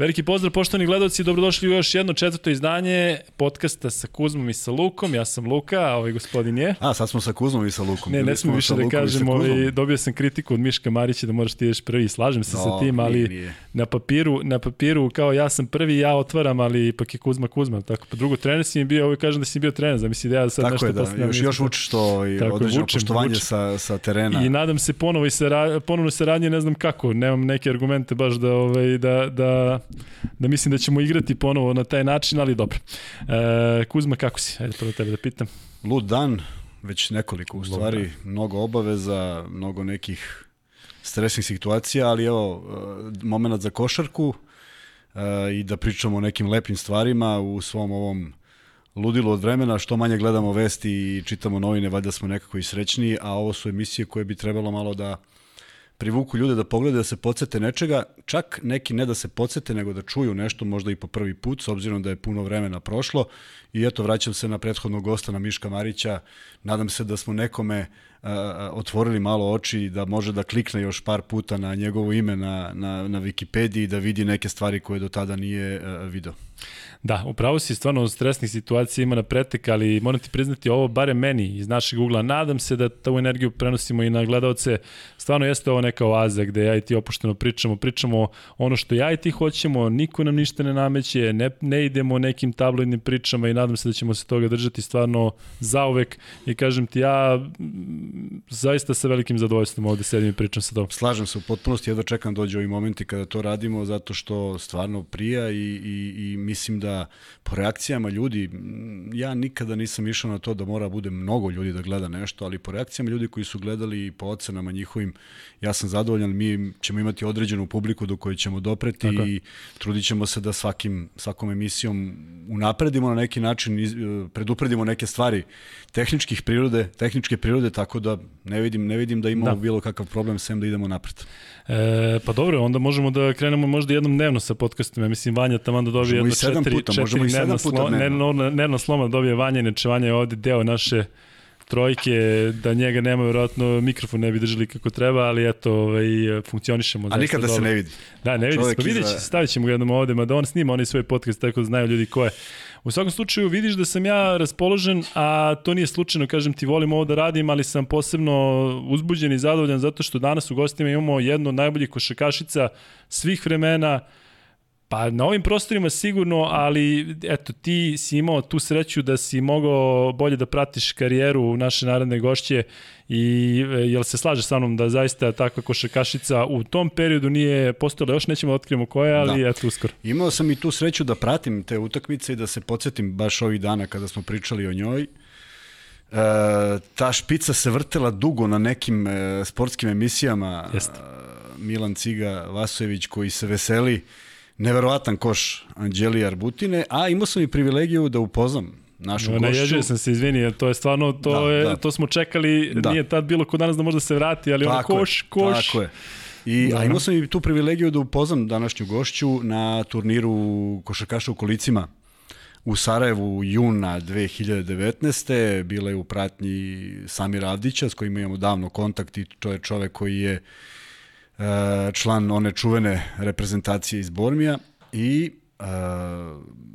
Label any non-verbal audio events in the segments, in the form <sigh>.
Veliki pozdrav poštovani gledalci, dobrodošli u još jedno četvrto izdanje podcasta sa Kuzmom i sa Lukom. Ja sam Luka, a ovaj gospodin je... A, sad smo sa Kuzmom i sa Lukom. Ne, ne smo više da kažem, ovaj, dobio sam kritiku od Miška Marića da moraš ti ješ prvi. Slažem se no, sa tim, ali nije, nije. na papiru, na papiru kao ja sam prvi, ja otvaram, ali ipak je Kuzma Kuzma. Tako, pa drugo trener si mi bio, ovaj kažem da si bio trener, zamisli da ja sad tako nešto je, da, još, još učiš to i tako, određeno vučem, poštovanje vučem. sa, sa terena. I nadam se ponovo i sa, ponovno se radnje, ne znam kako, nemam neke argumente baš da, ovaj, da, da, da mislim da ćemo igrati ponovo na taj način, ali dobro. E, Kuzma, kako si? Ajde prvo tebe da pitam. Lud dan, već nekoliko u stvari, mnogo obaveza, mnogo nekih stresnih situacija, ali evo, e, moment za košarku e, i da pričamo o nekim lepim stvarima u svom ovom ludilo od vremena, što manje gledamo vesti i čitamo novine, valjda smo nekako i srećni, a ovo su emisije koje bi trebalo malo da privuku ljude da pogledaju da se podsete nečega, čak neki ne da se podsete, nego da čuju nešto možda i po prvi put, s obzirom da je puno vremena prošlo. I eto, vraćam se na prethodnog gosta, na Miška Marića. Nadam se da smo nekome uh, otvorili malo oči da može da klikne još par puta na njegovo ime na, na, na Wikipediji da vidi neke stvari koje do tada nije uh, video. Da, upravo si stvarno stresnih situacija ima na pretek, ali moram ti priznati ovo, bare meni iz našeg ugla, nadam se da tu energiju prenosimo i na gledalce. Stvarno jeste ovo neka oaza gde ja i ti opušteno pričamo, pričamo ono što ja i ti hoćemo, niko nam ništa ne nameće, ne, ne idemo nekim tabloidnim pričama i nadam se da ćemo se toga držati stvarno zauvek i kažem ti ja zaista sa velikim zadovoljstvom ovde sedim i pričam sa tobom. Slažem se u potpunosti, jedva čekam dođe ovi momenti kada to radimo zato što stvarno prija i, i, i mislim da po reakcijama ljudi, ja nikada nisam išao na to da mora bude mnogo ljudi da gleda nešto, ali po reakcijama ljudi koji su gledali i po ocenama njihovim, ja sam zadovoljan, mi ćemo imati određenu publiku do koje ćemo dopreti Tako. i trudit ćemo se da svakim, svakom emisijom unapredimo na neki način, predupredimo neke stvari tehničkih prirode, tehničke prirode, tako da ne vidim, ne vidim da imamo da. bilo kakav problem sem da idemo napred. E, pa dobro, onda možemo da krenemo možda jednom dnevno sa podcastom. Ja mislim, Vanja tamo da dobije jedno četiri, puta, četiri dnevno, slo, dnevno. dnevno sloma da dobije Vanja, neče Vanja je ovde deo naše trojke, da njega nema, verovatno mikrofon ne bi držali kako treba, ali eto, ovaj, funkcionišemo. A nikada dobro. se ne vidi. Da, ne vidi se, pa vidjet će, stavit ćemo ga jednom ovde, mada on snima onaj svoj podcast, tako da znaju ljudi ko je. U svakom slučaju vidiš da sam ja raspoložen, a to nije slučajno, kažem ti, volim ovo da radim, ali sam posebno uzbuđen i zadovoljan zato što danas u gostima imamo jednu od najboljih košakašica svih vremena, Pa na ovim prostorima sigurno, ali eto ti si imao tu sreću da si mogao bolje da pratiš karijeru naše narodne gošće i e, jel se slaže sa mnom da zaista takva košarkašica u tom periodu nije postojala, još nećemo da otkrijemo koja, ali da. eto uskoro. Imao sam i tu sreću da pratim te utakmice i da se podsjetim baš ovih dana kada smo pričali o njoj. E, ta špica se vrtela dugo na nekim e, sportskim emisijama. Jeste. Milan Ciga Vasojević koji se veseli neverovatan koš Anđeli Arbutine, a imao sam i privilegiju da upoznam našu no, gošću. Naježio sam se, izvini, to je stvarno, to, da, je, da. to smo čekali, da. nije tad bilo ko danas da možda se vrati, ali tako ono koš, je, koš. Tako je. I, da. a imao sam i tu privilegiju da upoznam današnju gošću na turniru košarkaša u kolicima u Sarajevu juna 2019. Bila je u pratnji Samira Avdića s kojim imamo davno kontakt i to je čovek koji je član one čuvene reprezentacije iz Bormija i uh,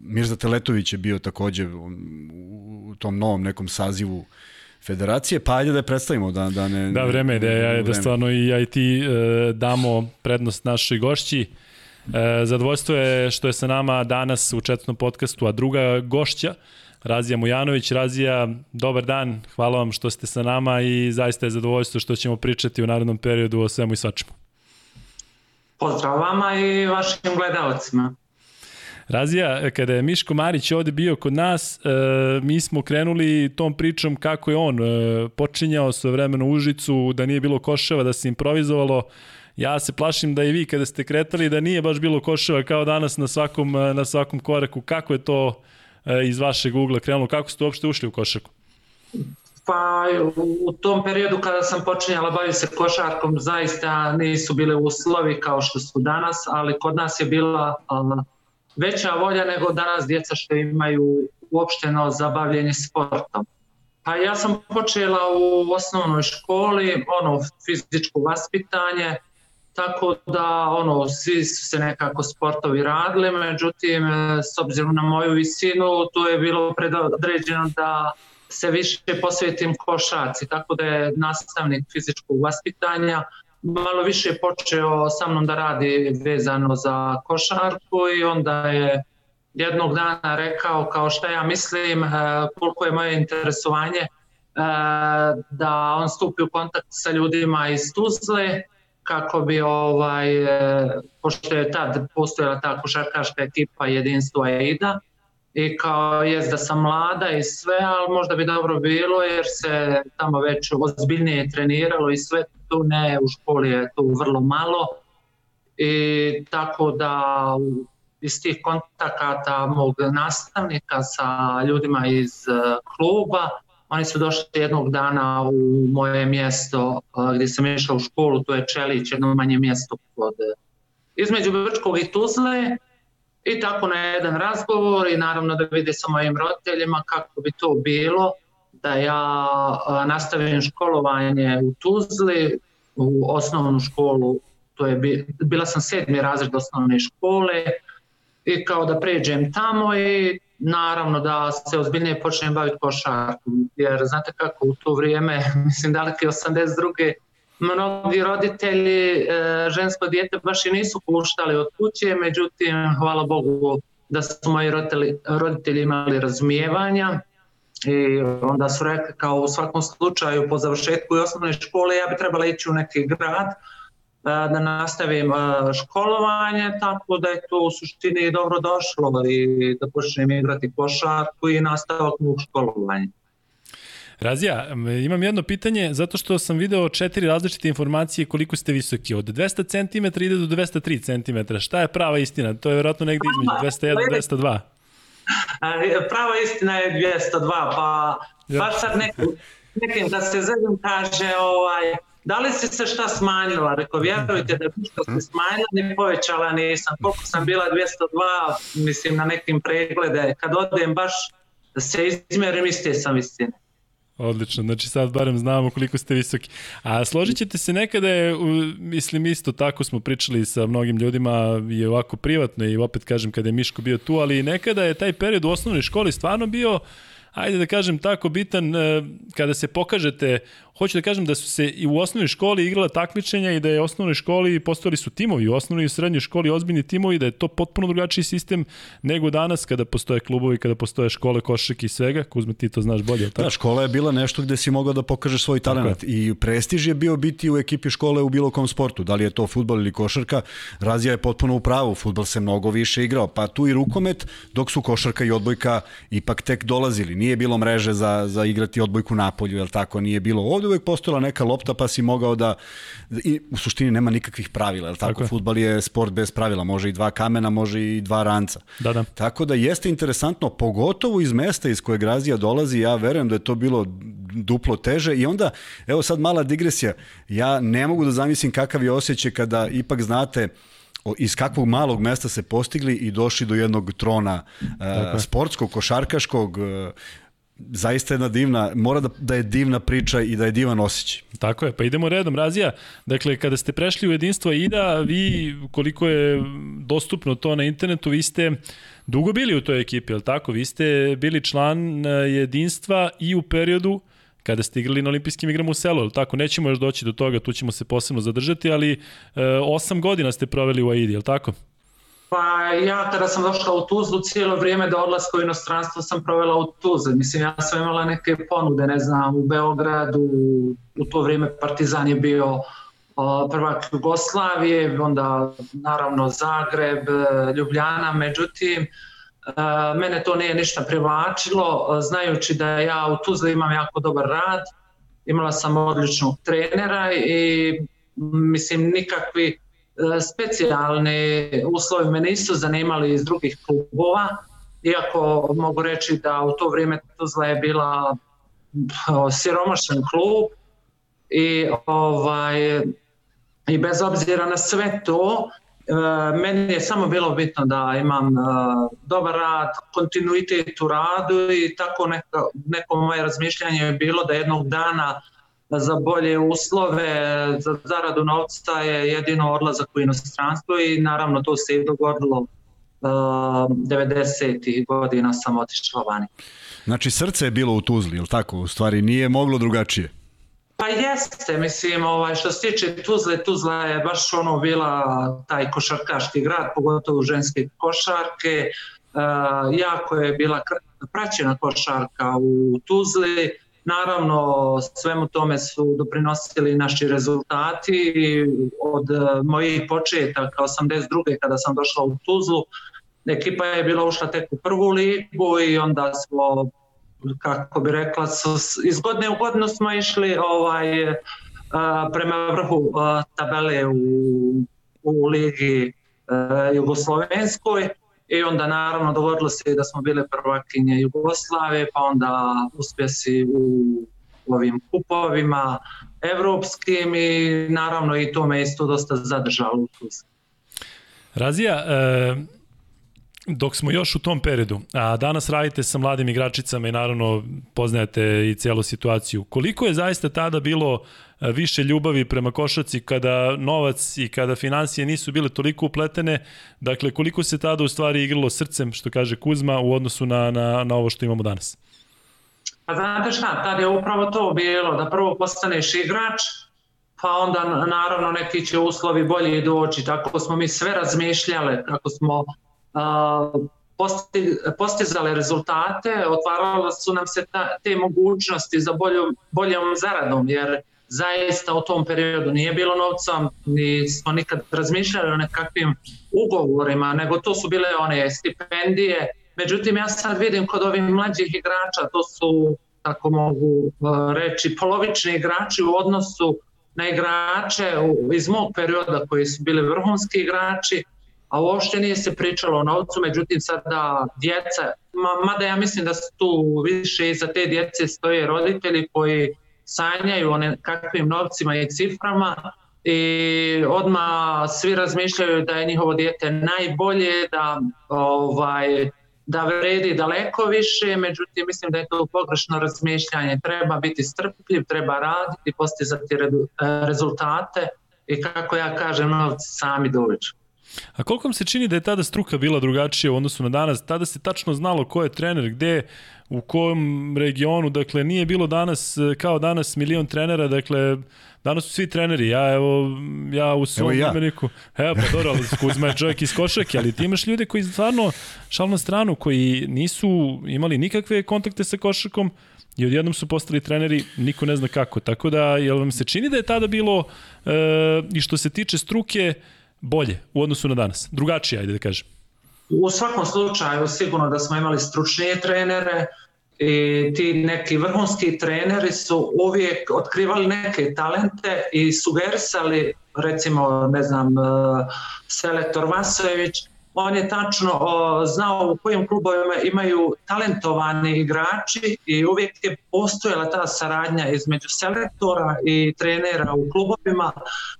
Mirza Teletović je bio takođe u, tom novom nekom sazivu federacije, pa ajde da je predstavimo da, da ne... Da, vreme je da, ja, da stvarno i ja i ti e, damo prednost našoj gošći. E, zadovoljstvo je što je sa nama danas u četvrtnom podcastu, a druga gošća, Razija Mujanović. Razija, dobar dan, hvala vam što ste sa nama i zaista je zadovoljstvo što ćemo pričati u narodnom periodu o svemu i svačemu. Pozdrav vama i vašim gledalcima. Razija, kada je Miško Marić ovde bio kod nas, e, mi smo krenuli tom pričom kako je on e, počinjao svoje vremeno Užicu, da nije bilo koševa, da se improvizovalo. Ja se plašim da i vi kada ste kretali da nije baš bilo koševa kao danas na svakom, e, na svakom koraku. Kako je to e, iz vašeg ugla krenulo? Kako ste uopšte ušli u košarku? Pa u tom periodu kada sam počinjala baviti se košarkom zaista nisu bile uslovi kao što su danas, ali kod nas je bila veća volja nego danas djeca što imaju uopšteno zabavljenje sportom. Pa ja sam počela u osnovnoj školi, ono fizičko vaspitanje, tako da ono, svi su se nekako sportovi radili, međutim s obzirom na moju visinu to je bilo predodređeno da se više posvetim košaci, tako da je nastavnik fizičkog vaspitanja. Malo više počeo sa mnom da radi vezano za košarku i onda je jednog dana rekao kao šta ja mislim, e, koliko je moje interesovanje e, da on stupi u kontakt sa ljudima iz Tuzle kako bi ovaj, e, pošto je tad postojala ta košarkaška ekipa jedinstvo AIDA i kao jest da sam mlada i sve, ali možda bi dobro bilo jer se tamo već ozbiljnije treniralo i sve tu ne, u školi je tu vrlo malo. I tako da iz tih kontakata mog nastavnika sa ljudima iz e, kluba oni su došli jednog dana u moje mjesto e, gdje sam išla u školu, to je Čelić, jedno manje mjesto kod, između Brčkog i Tuzle i tako na jedan razgovor i naravno da vide sa mojim roditeljima kako bi to bilo da ja nastavim školovanje u Tuzli u osnovnu školu. To je bila sam sedmi razred osnovne škole i kao da pređem tamo i naravno da se ozbiljnije počnem baviti košarkom. Jer znate kako u to vrijeme <laughs> mislim daleke 82 mnogi roditelji e, žensko dijete baš i nisu puštali od kuće, međutim, hvala Bogu da su moji roditelji, roditelji imali razumijevanja i onda su rekli kao u svakom slučaju po završetku i osnovne škole ja bi trebala ići u neki grad e, da nastavim e, školovanje, tako da je to u suštini dobro došlo i da počnem igrati košarku i nastavak mog školovanja. Razija, imam jedno pitanje, zato što sam video četiri različite informacije koliko ste visoki. Od 200 cm ide do 203 cm. Šta je prava istina? To je vjerojatno negdje između 201 i 202. Prava istina je 202, pa baš sad nekim, nekim da se zedim kaže ovaj, da li si se šta smanjila? Rekao, vjerujte da što se smanjila, ni povećala nisam. Koliko sam bila 202, mislim na nekim preglede, kad odem baš da se izmjerim iste sam visine. Odlično, znači sad barem znamo koliko ste visoki. A složit ćete se nekada je, mislim isto tako smo pričali sa mnogim ljudima i ovako privatno i opet kažem kada je Miško bio tu, ali nekada je taj period u osnovnoj školi stvarno bio ajde da kažem tako bitan e, kada se pokažete hoću da kažem da su se i u osnovnoj školi igrala takmičenja i da je u osnovnoj školi postojali su timovi, u osnovnoj i srednjoj školi ozbiljni timovi, da je to potpuno drugačiji sistem nego danas kada postoje klubovi, kada postoje škole košarke i svega. Kuzma, ti to znaš bolje, tako? Da, škola je bila nešto gde si mogao da pokažeš svoj talent i prestiž je bio biti u ekipi škole u bilo kom sportu, da li je to futbol ili košarka. Razija je potpuno u pravu, futbol se mnogo više igrao, pa tu i rukomet, dok su košarka i odbojka ipak tek dolazili. Nije bilo mreže za, za igrati odbojku na polju, jel tako, nije bilo ovde ovde uvek postojala neka lopta pa si mogao da i u suštini nema nikakvih pravila, je tako? tako Fudbal je sport bez pravila, može i dva kamena, može i dva ranca. Da, da. Tako da jeste interesantno, pogotovo iz mesta iz kojeg Razija dolazi, ja verujem da je to bilo duplo teže i onda, evo sad mala digresija, ja ne mogu da zamislim kakav je osjećaj kada ipak znate iz kakvog malog mesta se postigli i došli do jednog trona uh, sportskog, košarkaškog, uh, zaista jedna divna, mora da, da je divna priča i da je divan osjećaj. Tako je, pa idemo redom, Razija. Dakle, kada ste prešli u jedinstvo IDA, vi, koliko je dostupno to na internetu, vi ste dugo bili u toj ekipi, je tako? Vi ste bili član e, jedinstva i u periodu kada ste igrali na olimpijskim igrama u selu, je tako? Nećemo još doći do toga, tu ćemo se posebno zadržati, ali e, osam godina ste proveli u AIDI, je tako? Pa ja kada sam došla u Tuzlu cijelo vrijeme do odlaska u inostranstvo sam provela u Tuzli. Mislim ja sam imala neke ponude, ne znam, u Beogradu, u to vrijeme Partizan je bio prvak Jugoslavije, onda naravno Zagreb, Ljubljana, međutim mene to nije ništa privlačilo, znajući da ja u Tuzli imam jako dobar rad, imala sam odličnog trenera i mislim nikakvi E, specijalne uslovi me nisu zanimali iz drugih klubova, iako mogu reći da u to vrijeme Tuzla je bila siromašan klub i ovaj i bez obzira na sve to e, meni je samo bilo bitno da imam e, dobar rad, kontinuitet u radu i tako neko, neko moje razmišljanje je bilo da jednog dana za bolje uslove, za zaradu novca je jedino odlazak u inostranstvo i naravno to se i dogodilo uh, 90. godina sam otišla vani. Znači srce je bilo u Tuzli, ili tako? U stvari nije moglo drugačije. Pa jeste, mislim, ovaj, što se tiče Tuzle, Tuzla je baš ono bila taj košarkaški grad, pogotovo ženske košarke. Uh, jako je bila praćena košarka u Tuzli. Naravno, svemu tome su doprinosili naši rezultati od mojih početaka 82. kada sam došla u Tuzlu. Ekipa je bila ušla tek u prvu ligu i onda smo kako bi rekla, su, iz godine u godinu smo išli ovaj, a, prema vrhu a, tabele u, u ligi Jugoslovenskoj i onda naravno dogodilo se da smo bile prvakinje Jugoslave, pa onda uspjesi u ovim kupovima evropskim i naravno i to me isto dosta zadržalo u Razija, e, dok smo još u tom periodu, a danas radite sa mladim igračicama i naravno poznajete i celu situaciju, koliko je zaista tada bilo e, više ljubavi prema košaci kada novac i kada financije nisu bile toliko upletene, dakle koliko se tada u stvari igralo srcem, što kaže Kuzma, u odnosu na, na, na ovo što imamo danas? Pa znate šta, tada je upravo to bilo, da prvo postaneš igrač, pa onda naravno neki će uslovi bolje doći, tako smo mi sve razmišljale, kako smo postizale rezultate, otvarale su nam se ta, te mogućnosti za boljom, boljom zaradom, jer zaista u tom periodu nije bilo novca, ni smo nikad razmišljali o nekakvim ugovorima, nego to su bile one stipendije. Međutim, ja sad vidim kod ovih mlađih igrača, to su, tako mogu reći, polovični igrači u odnosu na igrače iz mog perioda koji su bili vrhunski igrači, a uopšte nije se pričalo o novcu, međutim sada djeca, mada ja mislim da su tu više iza te djece stoje roditelji koji sanjaju o kakvim novcima i ciframa i odma svi razmišljaju da je njihovo dijete najbolje, da ovaj da vredi daleko više, međutim mislim da je to pogrešno razmišljanje. Treba biti strpljiv, treba raditi, postizati rezultate i kako ja kažem, novci sami dođu. A koliko vam se čini da je tada struka bila drugačija u odnosu na danas? Tada se tačno znalo ko je trener, gde, u kom regionu, dakle nije bilo danas kao danas milion trenera, dakle danas su svi treneri, ja evo, ja u svom ja. imeniku, evo pa dobro, ali Kuzma je čovjek iz košake, ali ti imaš ljude koji stvarno, šal na stranu, koji nisu imali nikakve kontakte sa košakom, i odjednom su postali treneri, niko ne zna kako. Tako da, jel vam se čini da je tada bilo, e, i što se tiče struke, bolje u odnosu na danas? Drugačije, ajde da kažem. U svakom slučaju sigurno da smo imali stručnije trenere i ti neki vrhunski treneri su uvijek otkrivali neke talente i sugerisali recimo ne znam e, selektor Vasojević on je tačno o, znao u kojim klubovima imaju talentovani igrači i uvijek je postojala ta saradnja između selektora i trenera u klubovima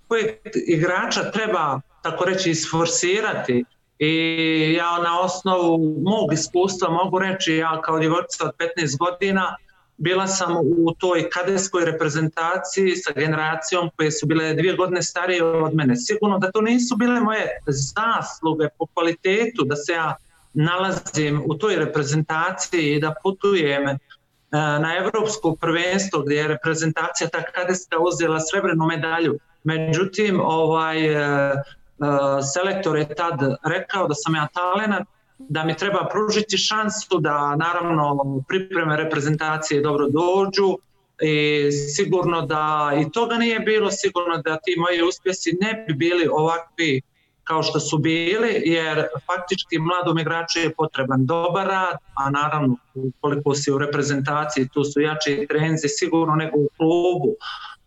koje igrača treba tako reći isforsirati i ja na osnovu mog iskustva mogu reći ja kao djevojčica od 15 godina bila sam u toj kadeskoj reprezentaciji sa generacijom koje su bile dvije godine starije od mene. Sigurno da to nisu bile moje zasluge po kvalitetu da se ja nalazim u toj reprezentaciji i da putujem e, na evropsko prvenstvo gdje je reprezentacija ta kadeska uzela srebrnu medalju. Međutim, ovaj, e, selektor je tad rekao da sam ja talenat da mi treba pružiti šansu da naravno pripreme reprezentacije dobro dođu i sigurno da i toga nije bilo, sigurno da ti moji uspjesi ne bi bili ovakvi kao što su bili, jer faktički mladom igraču je potreban dobar rad, a naravno koliko si u reprezentaciji, tu su jači trenzi sigurno nego u klubu,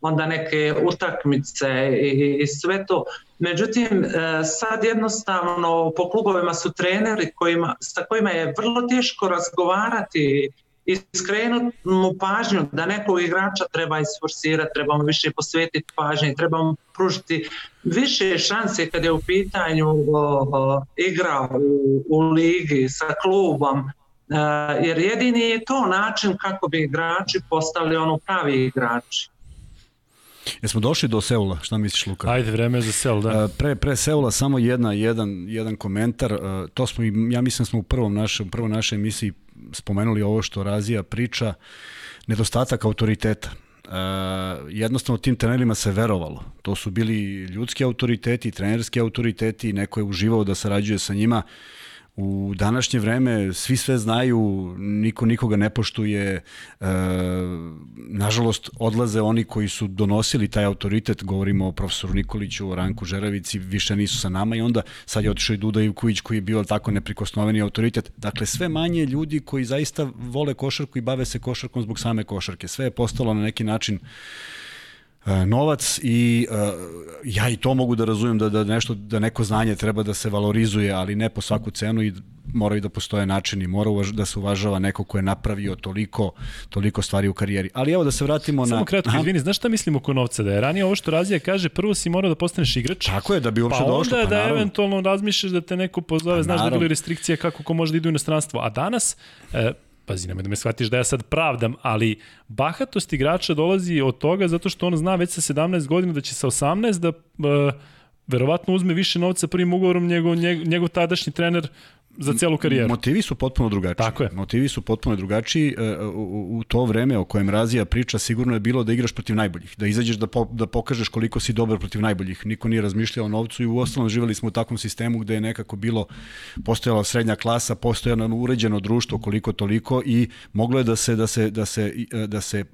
onda neke utakmice i, i sve to. Međutim, e, sad jednostavno po klubovima su treneri kojima, sa kojima je vrlo teško razgovarati i skrenuti mu pažnju da nekog igrača treba isforsirati, treba mu više posvetiti pažnje, treba mu pružiti više šanse kad je u pitanju o, o, igra u, u ligi sa klubom, e, jer jedini je to način kako bi igrači postali ono pravi igrači. Jesmo došli do Seula, šta misliš Luka? Ajde, vreme je za Seul, da. Pre, pre Seula samo jedna, jedan, jedan komentar, to smo, ja mislim smo u prvom našem, prvo našoj emisiji spomenuli ovo što Razija priča, nedostatak autoriteta. Uh, jednostavno tim trenerima se verovalo. To su bili ljudski autoriteti, trenerski autoriteti, neko je uživao da sarađuje sa njima. Uh, u današnje vreme svi sve znaju, niko nikoga ne poštuje, e, nažalost odlaze oni koji su donosili taj autoritet, govorimo o profesoru Nikoliću, o Ranku Žeravici, više nisu sa nama i onda sad je otišao i Duda Ivković koji je bio tako neprikosnoveni autoritet. Dakle, sve manje ljudi koji zaista vole košarku i bave se košarkom zbog same košarke. Sve je postalo na neki način E, novac i uh, ja i to mogu da razumem da, da nešto da neko znanje treba da se valorizuje, ali ne po svaku cenu i moraju da postoje načini, mora uvaž, da se uvažava neko ko je napravio toliko, toliko stvari u karijeri. Ali evo da se vratimo Samo na... Samo kratko, izvini, znaš šta mislim oko novca? Da je ranije ovo što Razija kaže, prvo si morao da postaneš igrač. Tako je, da bi uopšte pa došlo. Pa onda da eventualno razmišljaš da te neko pozove, pa znaš da bili restrikcije kako ko može da ide u inostranstvo. A danas, e, pazi, nemoj da me shvatiš da ja sad pravdam, ali bahatost igrača dolazi od toga zato što on zna već sa 17 godina da će sa 18 da uh, verovatno uzme više novca prvim ugovorom njegov, njegov, njegov tadašnji trener za celu karijeru. Motivi su potpuno drugačiji. Tako je. Motivi su potpuno drugačiji. E, u, u to vreme o kojem Razija priča sigurno je bilo da igraš protiv najboljih, da izađeš da, po, da pokažeš koliko si dobar protiv najboljih. Niko nije razmišljao o novcu i u ostalom živeli smo u takvom sistemu gde je nekako bilo postojala srednja klasa, postojalo uređeno društvo koliko toliko i moglo je da se da se da se da se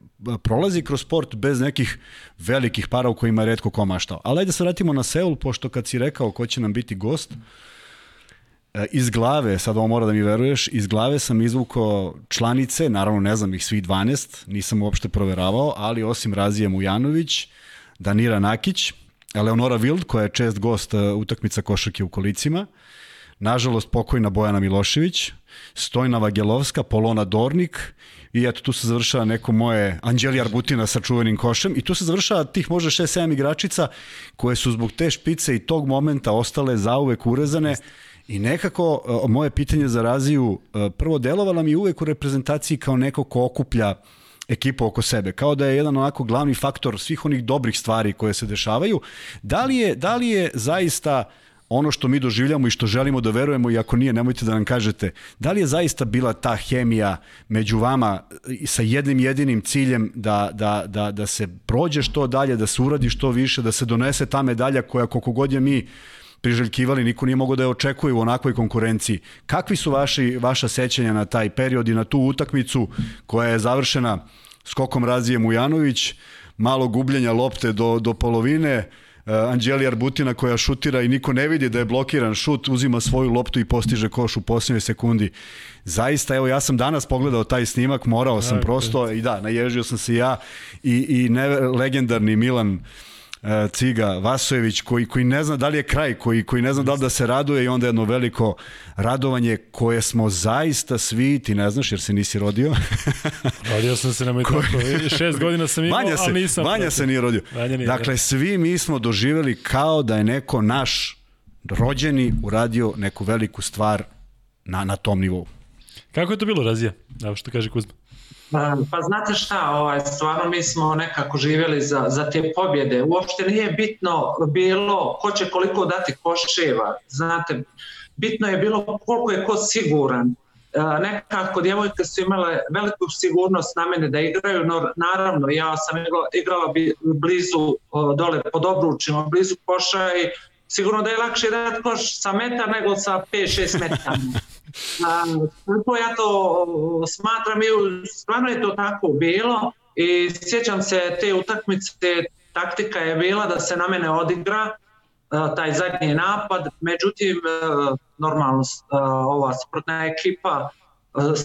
prolazi kroz sport bez nekih velikih para u kojima je redko ko maštao. Ali ajde se vratimo na Seul, pošto kad si rekao ko će nam biti gost, mm E, iz glave, sad ovo mora da mi veruješ, iz glave sam izvukao članice, naravno ne znam ih svih 12, nisam uopšte proveravao, ali osim Razija Mujanović, Danira Nakić, Eleonora Wild, koja je čest gost e, utakmica košarke u kolicima, nažalost pokojna Bojana Milošević, Stojna Vagelovska, Polona Dornik i eto tu se završava neko moje Anđeli Arbutina sa čuvenim košem i tu se završava tih možda 6-7 igračica koje su zbog te špice i tog momenta ostale zauvek urezane I nekako e, moje pitanje za Raziju, e, prvo delovala mi uvek u reprezentaciji kao neko ko okuplja ekipu oko sebe, kao da je jedan onako glavni faktor svih onih dobrih stvari koje se dešavaju. Da li je, da li je zaista ono što mi doživljamo i što želimo da verujemo i ako nije, nemojte da nam kažete, da li je zaista bila ta hemija među vama sa jednim jedinim ciljem da, da, da, da se prođe što dalje, da se uradi što više, da se donese ta medalja koja koliko god je mi priželjkivali, niko nije mogao da je očekuje u onakvoj konkurenciji. Kakvi su vaši, vaša sećanja na taj period i na tu utakmicu koja je završena skokom Razije Mujanović, malo gubljenja lopte do, do polovine, uh, Anđeli Arbutina koja šutira i niko ne vidi da je blokiran šut, uzima svoju loptu i postiže koš u posljednjoj sekundi. Zaista, evo, ja sam danas pogledao taj snimak, morao sam prosto, i da, naježio sam se ja i, i ne, legendarni Milan E, Ciga Vasojević koji, koji ne zna da li je kraj, koji, koji ne zna da li da se raduje i onda jedno veliko radovanje koje smo zaista svi, ti ne znaš jer se nisi rodio. <laughs> rodio sam se, nemoj tako, šest godina sam imao, Vanja se, ali nisam. Vanja se nije rodio. Vanja nije, dakle, svi mi smo doživeli kao da je neko naš rođeni uradio neku veliku stvar na, na tom nivou. Kako je to bilo, Razija? Evo što kaže Kuzma. Pa, pa znate šta, ovaj, stvarno mi smo nekako živjeli za, za te pobjede. Uopšte nije bitno bilo ko će koliko dati koševa. Znate, bitno je bilo koliko je ko siguran. E, nekako djevojke su imale veliku sigurnost na mene da igraju, no naravno ja sam igrala, igrala blizu dole pod obručima, blizu koša i sigurno da je lakše dati koš sa metar nego sa 5-6 metara. Kako ja to smatram i stvarno je to tako bilo i sjećam se te utakmice, taktika je bila da se na mene odigra taj zadnji napad, međutim normalno ova sprotna ekipa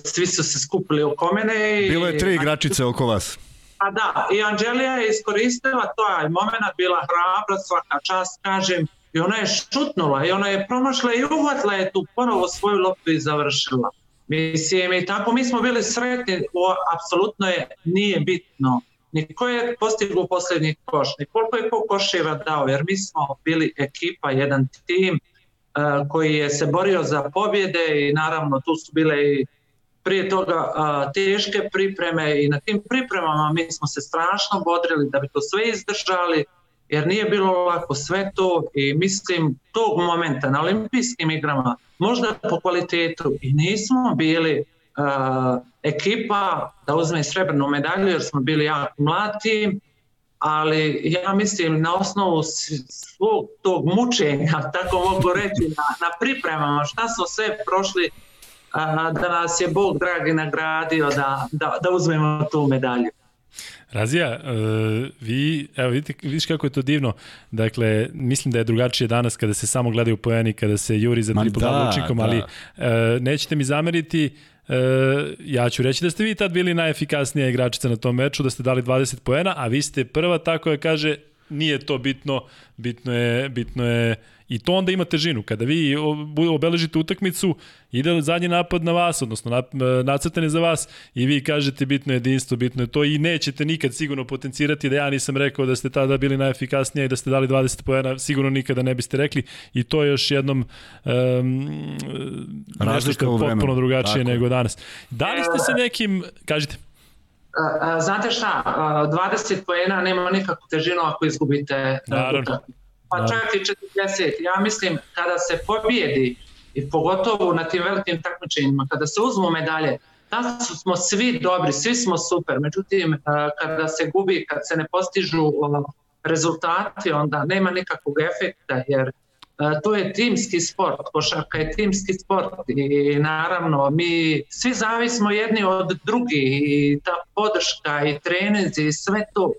svi su se skupili oko mene. I, Bilo je tri igračice oko vas. A da, i Anđelija je iskoristila taj moment, bila hrabra, svaka čast, kažem, I ona je šutnula i ona je promašla i uhvatila je tu ponovo svoju loptu i završila. Mislim, i tako mi smo bili sretni, o, apsolutno je, nije bitno ni ko je postigao poslednji koš, ni koliko je ko koševa dao, jer mi smo bili ekipa, jedan tim uh, koji je se borio za pobjede i naravno tu su bile i prije toga a, teške pripreme i na tim pripremama mi smo se strašno bodrili da bi to sve izdržali, jer nije bilo lako sve to i mislim tog momenta na olimpijskim igrama, možda po kvalitetu i nismo bili uh, ekipa da uzme srebrnu medalju jer smo bili jako mladi, ali ja mislim na osnovu svog tog mučenja, <laughs> tako mogu reći, na, na pripremama, šta smo sve prošli, a, da nas je Bog dragi nagradio da, da, da uzmemo tu medalju. Razija, uh, vi, evo vidite, vidiš kako je to divno. Dakle, mislim da je drugačije danas kada se samo gledaju poeni, kada se juri za triple da, učinkom, da. ali uh, nećete mi zameriti, uh, ja ću reći da ste vi tad bili najefikasnija igračica na tom meču, da ste dali 20 poena, a vi ste prva tako koja kaže nije to bitno, bitno je, bitno je I to onda ima težinu. Kada vi obeležite utakmicu, ide zadnji napad na vas, odnosno e, nacrtan je za vas i vi kažete bitno je jedinstvo, bitno je to i nećete nikad sigurno potencirati da ja nisam rekao da ste tada bili najefikasniji i da ste dali 20 pojena, sigurno nikada ne biste rekli i to je još jednom um, razlika u vremenu. Potpuno drugačije Tako. nego danas. Da li ste se nekim, kažite, Znate šta, 20 poena nema nikakvu težinu ako izgubite Naravno pa čak i 40. Ja mislim kada se pobijedi i pogotovo na tim velikim takmičenjima, kada se uzmu medalje, da smo svi dobri, svi smo super, međutim kada se gubi, kad se ne postižu rezultati, onda nema nikakvog efekta, jer to je timski sport, košarka je timski sport i naravno mi svi zavismo jedni od drugih i ta podrška i treninzi i sve to.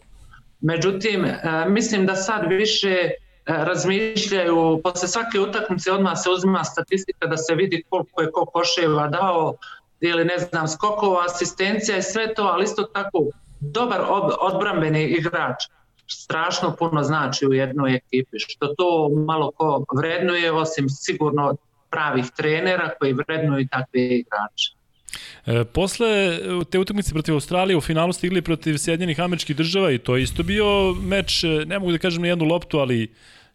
Međutim, mislim da sad više E, razmišljaju, posle svake utakmice odmah se uzima statistika da se vidi koliko je ko koševa dao ili ne znam skokova, asistencija i sve to, ali isto tako dobar ob, odbrambeni igrač strašno puno znači u jednoj ekipi, što to malo ko vrednuje, osim sigurno pravih trenera koji vrednuju takve igrače. E, posle te utakmice protiv Australije u finalu stigli protiv Sjedinjenih američkih država i to je isto bio meč, ne mogu da kažem na jednu loptu, ali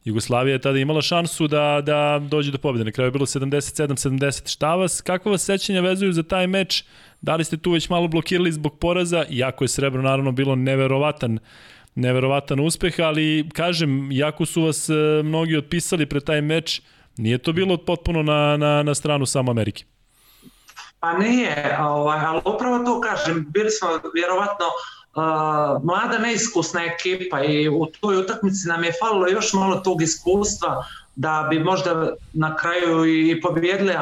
Jugoslavija je tada imala šansu da, da dođe do pobjede. Na kraju je bilo 77-70. Šta vas, kakva vas sećanja vezuju za taj meč? Da li ste tu već malo blokirali zbog poraza? Iako je srebro naravno bilo neverovatan neverovatan uspeh, ali kažem, jako su vas e, mnogi otpisali pre taj meč, nije to bilo potpuno na, na, na stranu samo Amerike. Pa nije, ovaj, ali upravo to kažem, bili smo vjerovatno uh, mlada neiskusna ekipa i u toj utakmici nam je falilo još malo tog iskustva da bi možda na kraju i pobjedili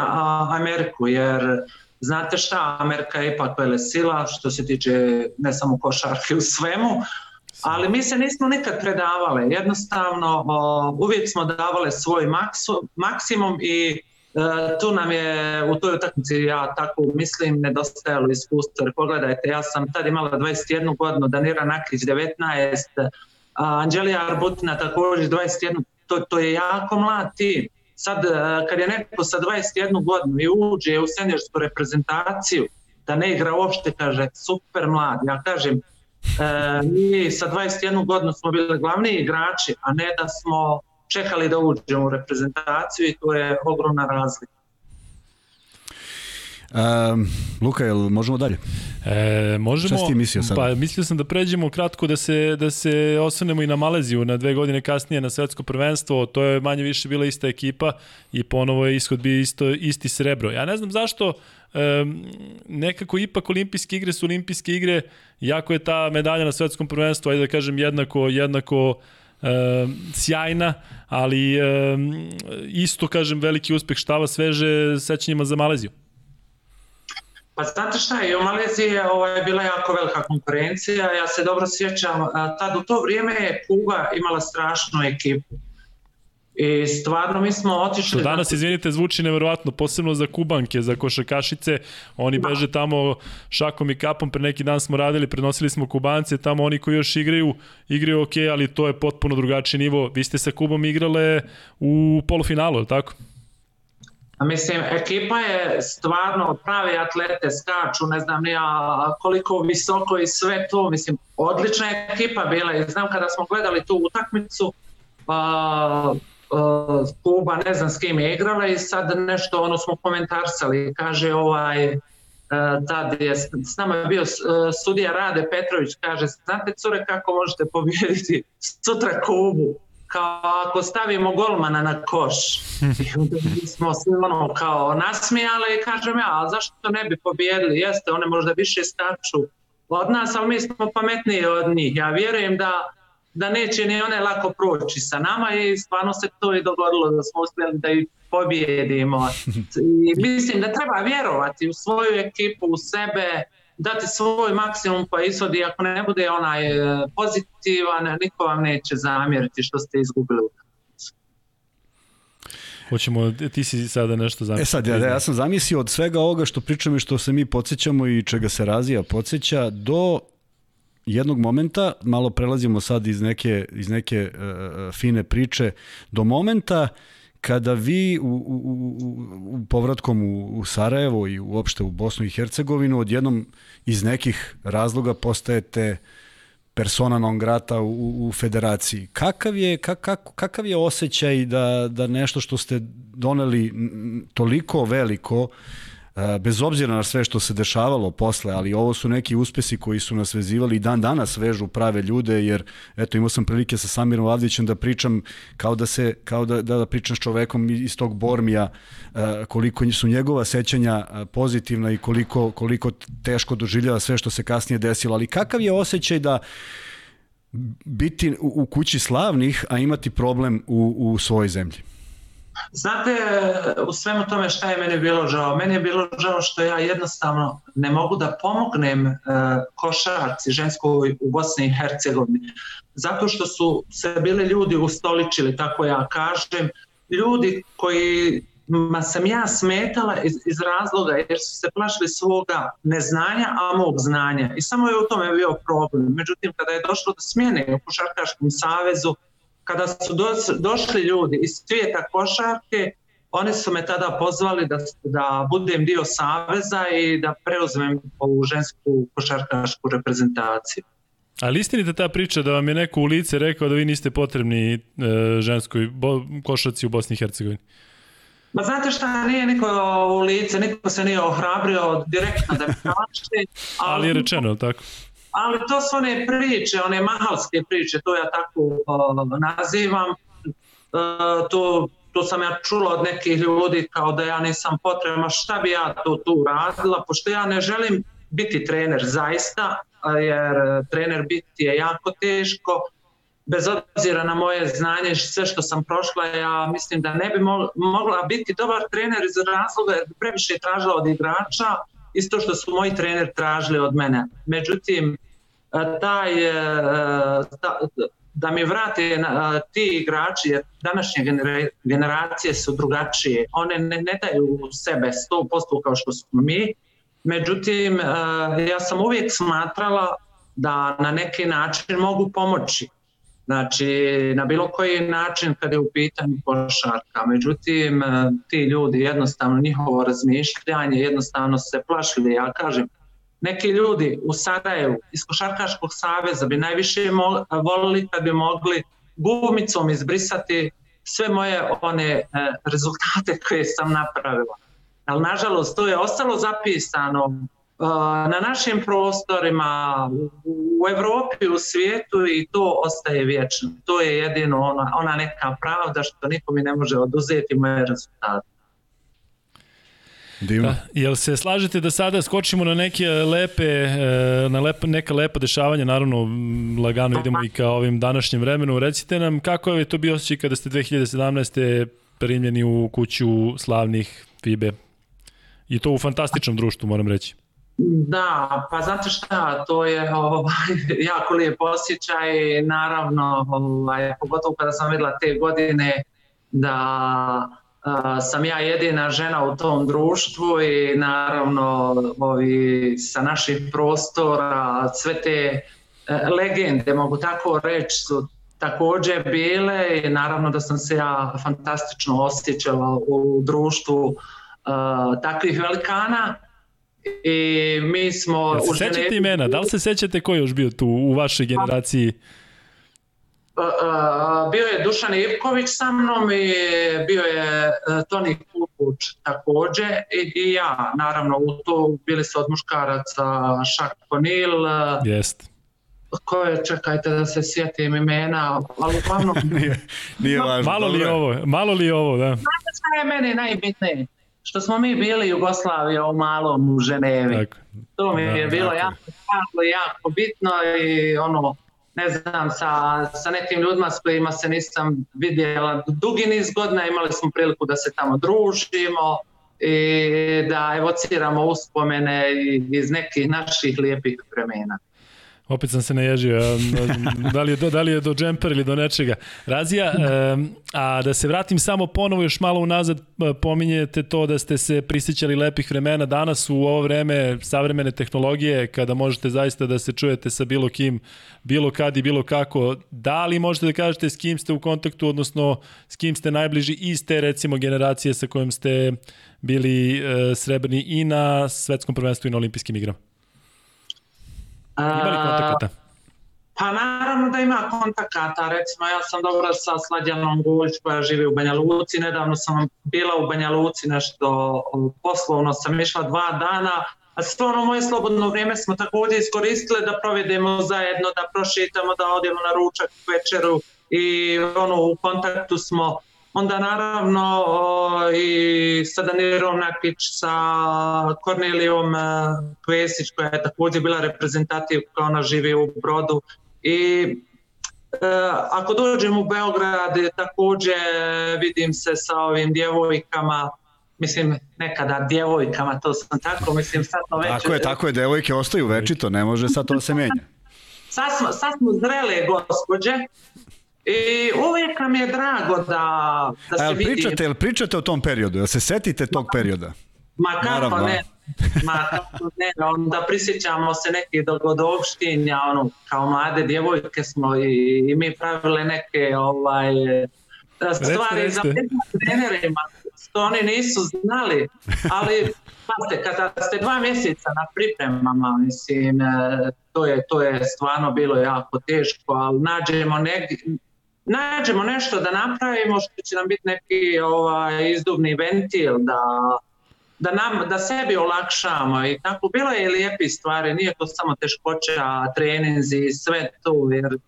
Ameriku, jer znate šta, Amerika je ipak vele sila što se tiče ne samo košarke u svemu, ali mi se nismo nikad predavale, jednostavno uvijek smo davale svoj maksimum i tu nam je u toj utakmici, ja tako mislim, nedostajalo iskustvo. Pogledajte, ja sam tad imala 21 godinu, Danira Nakić 19, Anđelija Arbutina također 21, to, to je jako mlad tim. Sad, e, kad je neko sa 21 godinu i uđe u seniorsku reprezentaciju, da ne igra uopšte, kaže, super mlad. Ja kažem, e, mi sa 21 godinu smo bili glavni igrači, a ne da smo čekali da uđemo u reprezentaciju i to je ogromna razlika. Um, Luka, jel možemo dalje? E, možemo, Šta si ti mislio sad? Pa mislio sam da pređemo kratko da se, da se osvrnemo i na Maleziju na dve godine kasnije na svetsko prvenstvo, to je manje više bila ista ekipa i ponovo je ishod bio isto, isti srebro. Ja ne znam zašto um, nekako ipak olimpijske igre su olimpijske igre, jako je ta medalja na svetskom prvenstvu, ajde da kažem jednako, jednako e, sjajna, ali isto, kažem, veliki uspeh štava sveže sećanjima za Maleziju. Pa znate šta, i u Maleziji je ovaj, bila jako velika konkurencija, ja se dobro sjećam, tad u to vrijeme je Kuba imala strašnu ekipu. I stvarno mi smo otišli... Što danas, da... izvinite, zvuči neverovatno, posebno za kubanke, za košakašice, oni da. beže tamo šakom i kapom, pre neki dan smo radili, prenosili smo kubance, tamo oni koji još igraju, igraju ok, ali to je potpuno drugačiji nivo. Vi ste sa Kubom igrale u polufinalu, je tako? A mislim, ekipa je stvarno prave atlete, skaču, ne znam nija koliko visoko i sve to, mislim, odlična ekipa bila i znam kada smo gledali tu utakmicu, pa Kuba ne znam s kim je igrala i sad nešto ono smo komentarsali kaže ovaj tad je s nama je bio sudija Rade Petrović, kaže, znate cure kako možete pobijediti sutra Kubu? kao ako stavimo golmana na koš. I onda smo svi ono kao nasmijali i kažem ja, ali zašto ne bi pobjedili? Jeste, one možda više skaču od nas, ali mi smo pametniji od njih. Ja vjerujem da, da neće ni one lako proći sa nama i stvarno se to i dogodilo da smo uspjeli da ih pobjedimo. I mislim da treba vjerovati u svoju ekipu, u sebe, dati svoj maksimum pa ishodi, ako ne bude onaj e, pozitivan, niko vam neće zamjeriti što ste izgubili Hoćemo, ti si sada nešto zamislio. E sad, ja, ja sam zamislio od svega ovoga što pričamo i što se mi podsjećamo i čega se razija podsjeća do jednog momenta, malo prelazimo sad iz neke, iz neke uh, fine priče, do momenta uh, kada vi u, u, u, u povratkom u, u Sarajevo i uopšte u Bosnu i Hercegovinu odjednom iz nekih razloga postajete persona non grata u, u federaciji. Kakav je, kak, kakav je osjećaj da, da nešto što ste doneli toliko veliko bez obzira na sve što se dešavalo posle, ali ovo su neki uspesi koji su nas vezivali i dan danas vežu prave ljude, jer eto imao sam prilike sa Samirom Avdićem da pričam kao da se kao da, da, da pričam s čovekom iz tog Bormija koliko su njegova sećanja pozitivna i koliko, koliko teško doživljava sve što se kasnije desilo, ali kakav je osjećaj da biti u kući slavnih, a imati problem u, u svojoj zemlji? Znate, u svemu tome šta je meni bilo žao? Meni je bilo žao što ja jednostavno ne mogu da pomognem uh, košarci ženskoj u Bosni i Hercegovini. Zato što su se bili ljudi ustoličili, tako ja kažem, ljudi koji ma sam ja smetala iz, iz razloga jer su se plašili svoga neznanja, a mog znanja. I samo je u tome bio problem. Međutim, kada je došlo do smjene u Košarkaškom savezu, kada su do, došli ljudi iz svijeta košarke, oni su me tada pozvali da, da budem dio saveza i da preuzmem ovu žensku košarkašku reprezentaciju. Ali istinite ta priča da vam je neko u lice rekao da vi niste potrebni e, ženskoj bo, košarci u Bosni i Hercegovini? Ma znate šta, nije niko u lice, niko se nije ohrabrio direktno da mi <laughs> kaže. Ali, ali je rečeno, tako? Ali to su one priče, one mahalske priče, to ja tako uh, nazivam. Uh, to, to sam ja čula od nekih ljudi kao da ja nisam potrebna, šta bi ja to tu radila, pošto ja ne želim biti trener zaista, jer trener biti je jako teško, bez obzira na moje znanje i sve što sam prošla, ja mislim da ne bi mogla biti dobar trener iz razloga jer previše je tražila od igrača, isto što su moji trener tražili od mene. Međutim, taj, ta, da mi vrate ti igrači, jer današnje generacije su drugačije, one ne, ne daju sebe 100% kao što smo mi, međutim ja sam uvijek smatrala da na neki način mogu pomoći. Znači, na bilo koji način kada je u pitanju košarka. Međutim, ti ljudi jednostavno, njihovo razmišljanje, jednostavno se plašili. Ja kažem, neki ljudi u Sarajevu iz Košarkaškog saveza bi najviše volili kad bi mogli gumicom izbrisati sve moje one e, rezultate koje sam napravila. Ali nažalost to je ostalo zapisano e, na našim prostorima u Evropi, u svijetu i to ostaje vječno. To je jedino ona, ona neka pravda što niko mi ne može oduzeti moje rezultate. Divno. Da. Jel se slažete da sada skočimo na neke lepe, e, na lepa, neka lepa dešavanja, naravno lagano idemo i ka ovim današnjem vremenu. Recite nam kako je to bio osjećaj kada ste 2017. primljeni u kuću slavnih FIBE i to u fantastičnom društvu, moram reći. Da, pa znate šta, to je ovaj, <laughs> jako lijep osjećaj, naravno, ovaj, pogotovo kada sam videla te godine da sam ja jedina žena u tom društvu i naravno ovi sa naših prostora sve te e, legende mogu tako reći su takođe bile i naravno da sam se ja fantastično osjećala u društvu uh, takvih velikana i mi smo... Ja se sećate imena? Da li se sećate ko je još bio tu u vašoj generaciji? Bio je Dušan Ivković sa mnom i bio je e, Toni Vuković takođe i, i ja, naravno u to bili su od muškaraca Šak Konil, Jest. ko je, čekajte da se sjetim imena, ali uglavnom... <laughs> nije, nije važno. Malo li ovo, malo li ovo, da. Znate šta je meni najbitnije? Što smo mi bili Jugoslavija u malom u Ženevi. Tako. To mi Da, je bilo tako. jako, jako, jako bitno i ono, ne znam, sa, sa nekim ljudima s kojima se nisam vidjela dugi niz godina, imali smo priliku da se tamo družimo i da evociramo uspomene iz nekih naših lijepih vremena. Opet sam se naježio, da li je do, da li je do džemper ili do nečega. Razija, a da se vratim samo ponovo još malo unazad, e, pominjete to da ste se prisjećali lepih vremena danas u ovo vreme savremene tehnologije, kada možete zaista da se čujete sa bilo kim, bilo kad i bilo kako. Da li možete da kažete s kim ste u kontaktu, odnosno s kim ste najbliži iz te recimo generacije sa kojom ste bili e, srebrni i na svetskom prvenstvu i na olimpijskim igrama? Ima li kontakata? Pa naravno da ima kontakata, recimo ja sam dobra sa Slađanom Guljić koja živi u Banja Luci, nedavno sam bila u Banja Luci nešto poslovno sam išla dva dana, a sve ono moje slobodno vrijeme smo također iskoristile da provedemo zajedno, da prošitamo, da odemo na ručak večeru i ono u kontaktu smo Onda naravno o, i sa Danirom Nakić, sa Kornelijom e, Kvesić koja je također bila reprezentativka, ona živi u Brodu i e, ako dođem u Beograd također vidim se sa ovim djevojkama mislim nekada djevojkama, to sam tako, mislim sad to već... Tako je, tako je, devojke ostaju večito, ne može sad to da se menja. Sad smo, sad smo zrele gospođe i uvijek nam je drago da, da se vidi... pričate, jel pričate o tom periodu? Jel se setite tog perioda? Ma kako ne, ma kako ne, onda prisjećamo se nekih dogodovštinja, ono, kao mlade djevojke smo i, i mi pravile neke ovaj, stvari za recite. trenerima, što oni nisu znali, ali pazite, kada ste dva mjeseca na pripremama, mislim, e, to je, to je stvarno bilo jako teško, ali nađemo negdje, nađemo nešto da napravimo što će nam biti neki ovaj, izduvni ventil da, da, nam, da sebi olakšamo i tako. Bilo je lijepi stvari, nije to samo teškoća, treninzi i sve to, jer e,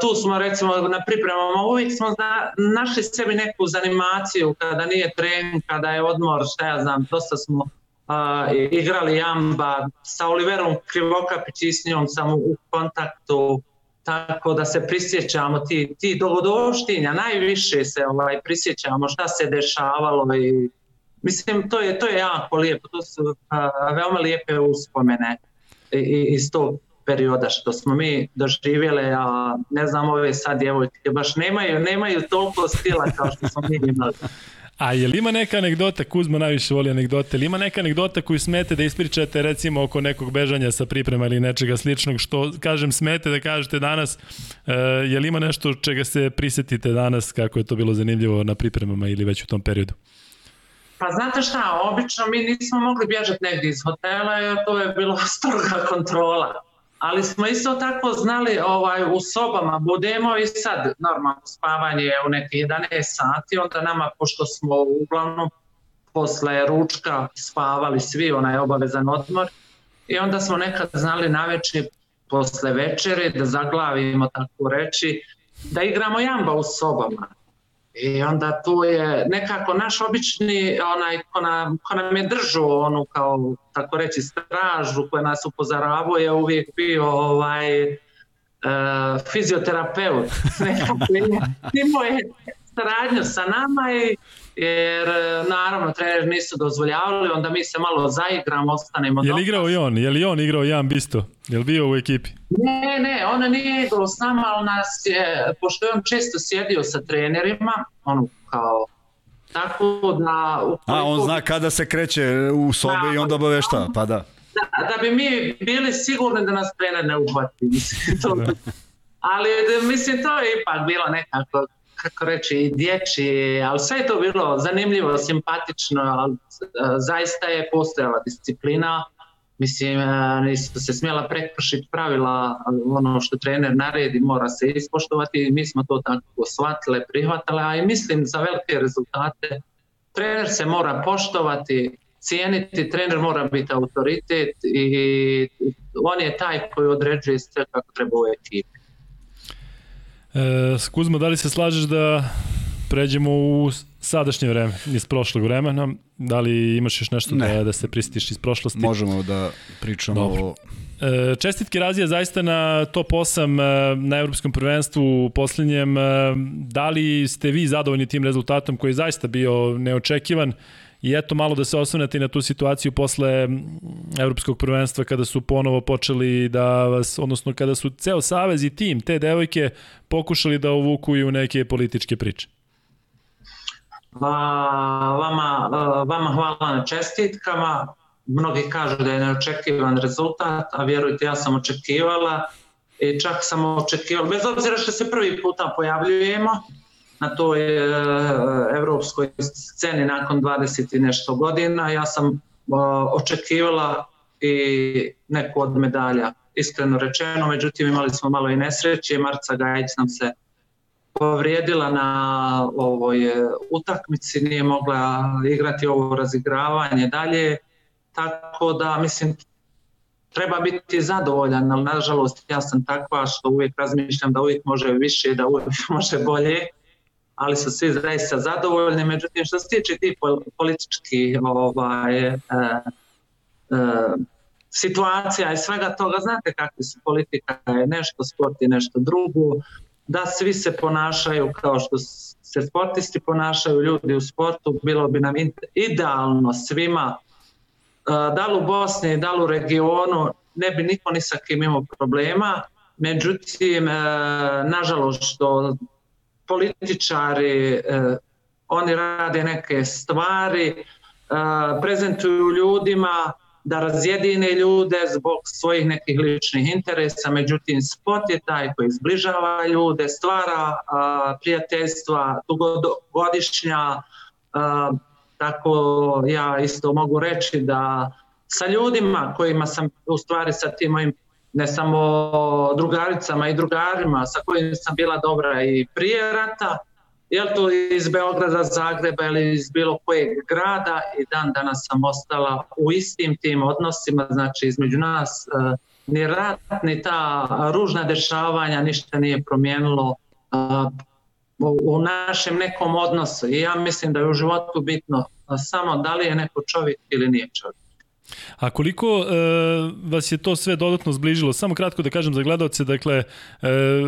tu smo recimo na pripremama. Uvijek smo zna, našli sebi neku zanimaciju kada nije trening, kada je odmor, šta ja znam, dosta smo a, igrali jamba, sa Oliverom Krivokapić i s njom sam u kontaktu, tako da se prisjećamo ti, ti dogodovštinja, najviše se ovaj, prisjećamo šta se dešavalo i mislim to je, to je jako lijepo, to su a, veoma lijepe uspomene i- iz tog perioda što smo mi doživjeli, a ne znam ove sad djevojke baš nemaju, nemaju toliko stila kao što smo mi imali. <laughs> A je li ima neka anegdota, Kuzma najviše voli anegdote, ili ima neka anegdota koju smete da ispričate recimo oko nekog bežanja sa priprema ili nečega sličnog, što kažem smete da kažete danas, e, je li ima nešto čega se prisetite danas kako je to bilo zanimljivo na pripremama ili već u tom periodu? Pa znate šta, obično mi nismo mogli bježati negdje iz hotela jer to je bilo <laughs> stroga kontrola. Ali smo isto tako znali ovaj, u sobama budemo i sad normalno spavanje je u neke 11 sati, onda nama pošto smo uglavnom posle ručka spavali svi, onaj obavezan odmor i onda smo nekad znali navečer posle večere da zaglavimo tako reći, da igramo jamba u sobama. I onda tu je nekako naš obični onaj ko nam, ko nam je držao onu kao tako reći stražu koja nas upozoravao je uvijek bio ovaj e, fizioterapeut. <laughs> Nekako je- imao je saradnju sa nama i jer e, naravno treneri nisu dozvoljavali, onda mi se malo zaigramo, ostanemo Je li igrao i on? Je li on igrao Jan Bisto? Je li bio u ekipi? Ne, ne, on nije igrao s nama, ali nas je, pošto je on često sjedio sa trenerima, ono kao, tako da... A, on ukoliko- zna kada se kreće u sobe i onda obavešta, pa da. Da, da bi mi bili sigurni da nas trener ne uhvati. Mislim, to, ali da, mislim, to je ipak bilo nekako, kako reći, i dječji, ali sve je to bilo zanimljivo, simpatično, ali e, zaista je postojala disciplina. Mislim, e, nisu se smjela prekršiti pravila, ono što trener naredi mora se ispoštovati. Mi smo to tako shvatile, prihvatile, a i mislim za velike rezultate trener se mora poštovati, cijeniti, trener mora biti autoritet i on je taj koji određuje sve kako treba u ekipi. E, Kuzma, da li se slažeš da pređemo u sadašnje vreme, iz prošlog vremena? Da li imaš još nešto da, da se prisjetiš iz prošlosti? Možemo da pričamo Dobro. o E, čestitke Razija zaista na top 8 e, na evropskom prvenstvu u poslednjem. E, da li ste vi zadovoljni tim rezultatom koji je zaista bio neočekivan? I eto malo da se osvrnete na tu situaciju posle evropskog prvenstva kada su ponovo počeli da vas, odnosno kada su ceo savez i tim, te devojke pokušali da uvuku i u neke političke priče. Vama, vama hvala na čestitkama mnogi kažu da je neočekivan rezultat, a vjerujte ja sam očekivala i čak sam očekivala, bez obzira što se prvi puta pojavljujemo na toj e, evropskoj sceni nakon 20 i nešto godina, ja sam e, očekivala i neku od medalja, iskreno rečeno, međutim imali smo malo i nesreće, Marca Gajić nam se povrijedila na ovoj e, utakmici, nije mogla igrati ovo razigravanje dalje, tako da mislim treba biti zadovoljan, ali nažalost ja sam takva što uvijek razmišljam da uvijek može više, da uvijek <laughs> može bolje, ali su svi zaista zadovoljni. Međutim, što se tiče tih političkih ovaj, e, e, situacija i svega toga, znate kakvi su politika, je nešto sport i nešto drugo, da svi se ponašaju kao što se sportisti ponašaju, ljudi u sportu, bilo bi nam idealno svima da li u Bosni, da li u regionu, ne bi niko ni sa kim imao problema, međutim, e, nažalost što političari, e, oni rade neke stvari, e, prezentuju ljudima da razjedine ljude zbog svojih nekih ličnih interesa, međutim sport je taj koji zbližava ljude, stvara prijateljstva, dugogodišnja Tako ja isto mogu reći da sa ljudima kojima sam u stvari sa tim mojim ne samo drugaricama i drugarima sa kojima sam bila dobra i prije rata, jel to iz Beograda, Zagreba ili iz bilo kojeg grada i dan danas sam ostala u istim tim odnosima, znači između nas e, ni rat, ni ta ružna dešavanja ništa nije promijenilo u našem nekom odnosu i ja mislim da je u životu bitno samo da li je neko čovjek ili nije čovjek. A koliko e, vas je to sve dodatno zbližilo? Samo kratko da kažem za gledalce, dakle, e,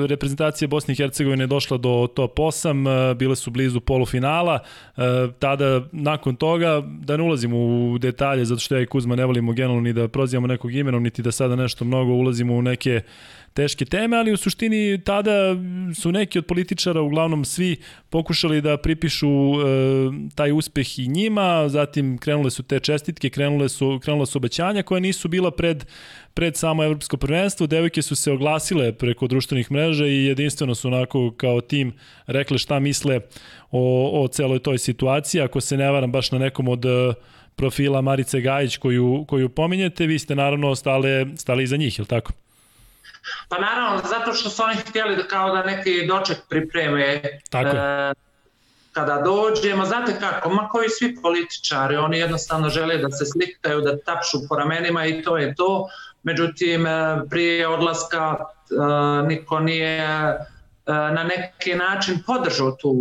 reprezentacija Bosne i Hercegovine je došla do top 8, e, bile su blizu polufinala, e, tada, nakon toga, da ne ulazimo u detalje, zato što ja i Kuzma ne volimo generalno ni da prozivamo nekog imenom, niti da sada nešto mnogo ulazimo u neke teške teme, ali u suštini tada su neki od političara, uglavnom svi, pokušali da pripišu e, taj uspeh i njima, zatim krenule su te čestitke, krenule su, krenule su obećanja koja nisu bila pred pred samo evropsko prvenstvo, devojke su se oglasile preko društvenih mreža i jedinstveno su onako kao tim rekle šta misle o, o celoj toj situaciji. Ako se ne varam baš na nekom od e, profila Marice Gajić koju, koju pominjete, vi ste naravno stale, stali iza njih, je li tako? Pa naravno, zato što su oni htjeli da kao da neki doček pripreme. Tako e, kada dođemo, znate kako, ma koji svi političari, oni jednostavno žele da se slikaju, da tapšu po ramenima i to je to. Međutim, e, prije odlaska e, niko nije e, na neki način podržao tu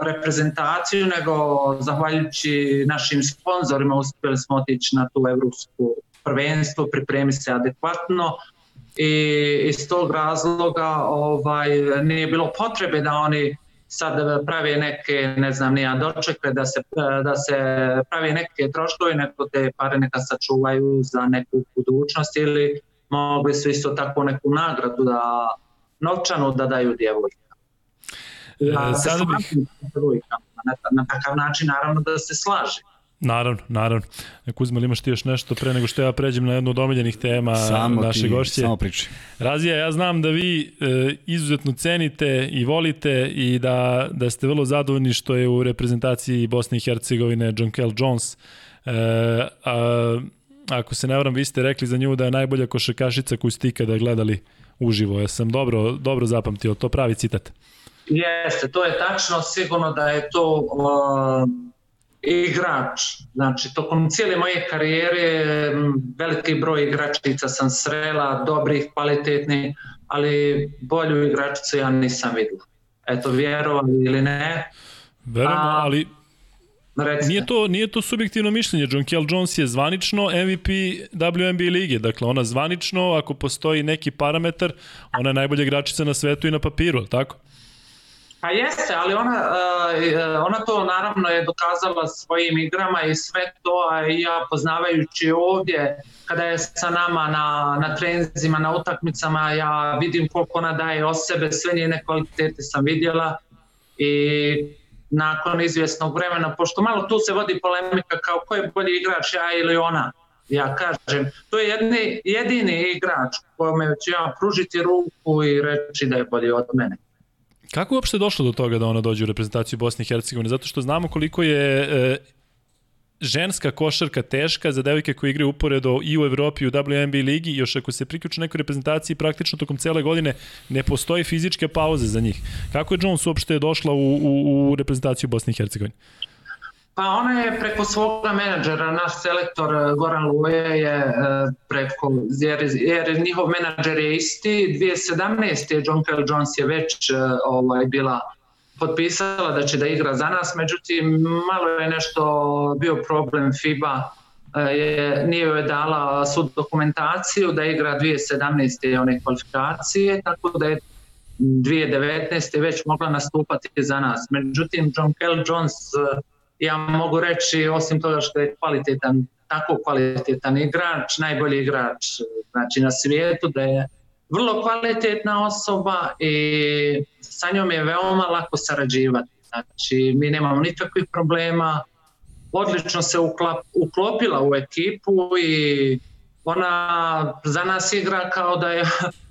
reprezentaciju, nego zahvaljujući našim sponzorima uspjeli smo otići na tu evropsku prvenstvo, pripremi se adekvatno, i iz tog razloga ovaj, nije bilo potrebe da oni sad pravi neke, ne znam, nija dočekve, da se, da se pravi neke troškove, neko te pare neka sačuvaju za neku budućnost ili mogli su isto tako neku nagradu da novčanu da daju djevojka. Ja, e, sada bih... Na, na takav način naravno da se slaže. Naravno, naravno. Kuzma, imaš ti još nešto pre nego što ja pređem na jednu od omiljenih tema samo naše ti, gošće? Samo priči. Razija, ja znam da vi e, izuzetno cenite i volite i da, da ste vrlo zadovoljni što je u reprezentaciji Bosne i Hercegovine John Kell Jones. E, a, ako se ne varam, vi ste rekli za nju da je najbolja košarkašica koju ste ikada gledali uživo. Ja sam dobro, dobro zapamtio, to pravi citat. Jeste, to je tačno, sigurno da je to uh, igrač. Znači, tokom cijele moje karijere veliki broj igračica sam srela, dobrih, kvalitetnih, ali bolju igračicu ja nisam videla. Eto, vjerovali ili ne. Verujemo, ali Recite. Nije to, nije to subjektivno mišljenje. John Kell Jones je zvanično MVP WNBA lige. Dakle, ona zvanično, ako postoji neki parametar, ona je najbolja igračica na svetu i na papiru, tako? Pa jeste, ali ona, uh, ona to naravno je dokazala svojim igrama i sve to, a ja poznavajući ovdje, kada je sa nama na, na trenzima, na utakmicama, ja vidim koliko ona daje o sebe, sve njene kvalitete sam vidjela i nakon izvjesnog vremena, pošto malo tu se vodi polemika kao ko je bolji igrač, ja ili ona. Ja kažem, to je jedni, jedini igrač kome ću ja pružiti ruku i reći da je bolji od mene. Kako je uopšte došlo do toga da ona dođe u reprezentaciju Bosne i Hercegovine? Zato što znamo koliko je e, ženska košarka teška za devojke koje igraju uporedo i u Evropi i u WNBA ligi, još ako se priključu nekoj reprezentaciji, praktično tokom cele godine ne postoji fizičke pauze za njih. Kako je Jones uopšte došla u, u, u reprezentaciju Bosne i Hercegovine? Pa ona je preko svoga menadžera, naš selektor eh, Goran Luje je eh, preko, jer, jer njihov menadžer je isti, 2017. je John Kell Jones je već eh, ovaj, bila potpisala da će da igra za nas, međutim malo je nešto bio problem FIBA je, nije joj dala sud dokumentaciju da igra 2017. one kvalifikacije, tako da je 2019. već mogla nastupati za nas. Međutim, John Kell Jones ja mogu reći, osim toga što je kvalitetan, tako kvalitetan igrač, najbolji igrač znači, na svijetu, da je vrlo kvalitetna osoba i sa njom je veoma lako sarađivati. Znači, mi nemamo nikakvih problema, odlično se uklop, uklopila u ekipu i ona za nas igra kao da je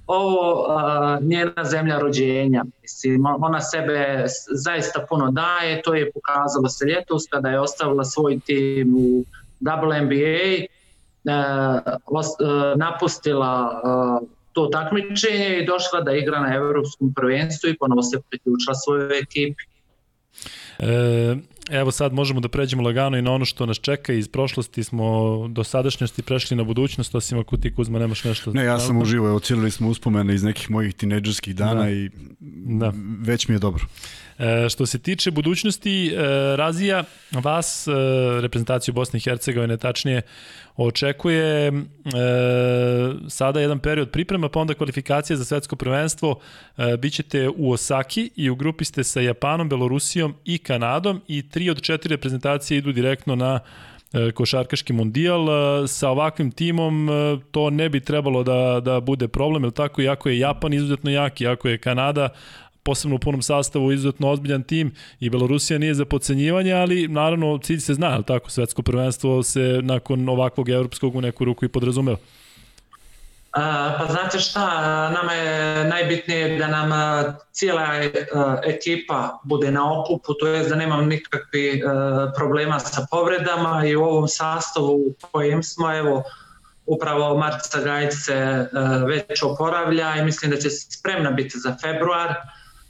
ovo a, njena zemlja rođenja. Mislim, ona sebe zaista puno daje, to je pokazalo se ljetos kada je ostavila svoj tim u WNBA, a, os, a, napustila a, to takmičenje i došla da igra na evropskom prvenstvu i ponovo se priključila svojoj ekipi. E, evo sad možemo da pređemo lagano i na ono što nas čeka iz prošlosti smo do sadašnjosti prešli na budućnost, osim ako ti Kuzma nemaš nešto. Ne, ja sam uživo, evo cijelili smo uspomene iz nekih mojih tineđerskih dana da. i da. već mi je dobro. E, što se tiče budućnosti, e, Razija vas, e, reprezentaciju Bosne i Hercegovine, tačnije, očekuje sada jedan period priprema, pa onda kvalifikacije za svetsko prvenstvo. Bićete u Osaki i u grupi ste sa Japanom, Belorusijom i Kanadom i tri od četiri reprezentacije idu direktno na košarkaški mundijal. Sa ovakvim timom to ne bi trebalo da, da bude problem, ili tako, iako je Japan izuzetno jak, iako je Kanada posebno u punom sastavu izuzetno ozbiljan tim i Belorusija nije za pocenjivanje, ali naravno cilj se zna, ali tako, svetsko prvenstvo se nakon ovakvog evropskog u neku ruku i podrazumeva. Pa znate šta, nama je najbitnije da nam cijela ekipa bude na okupu, to je da nemam nikakvi problema sa povredama i u ovom sastavu u kojem smo, evo, upravo Marca Gajić se već oporavlja i mislim da će spremna biti za februar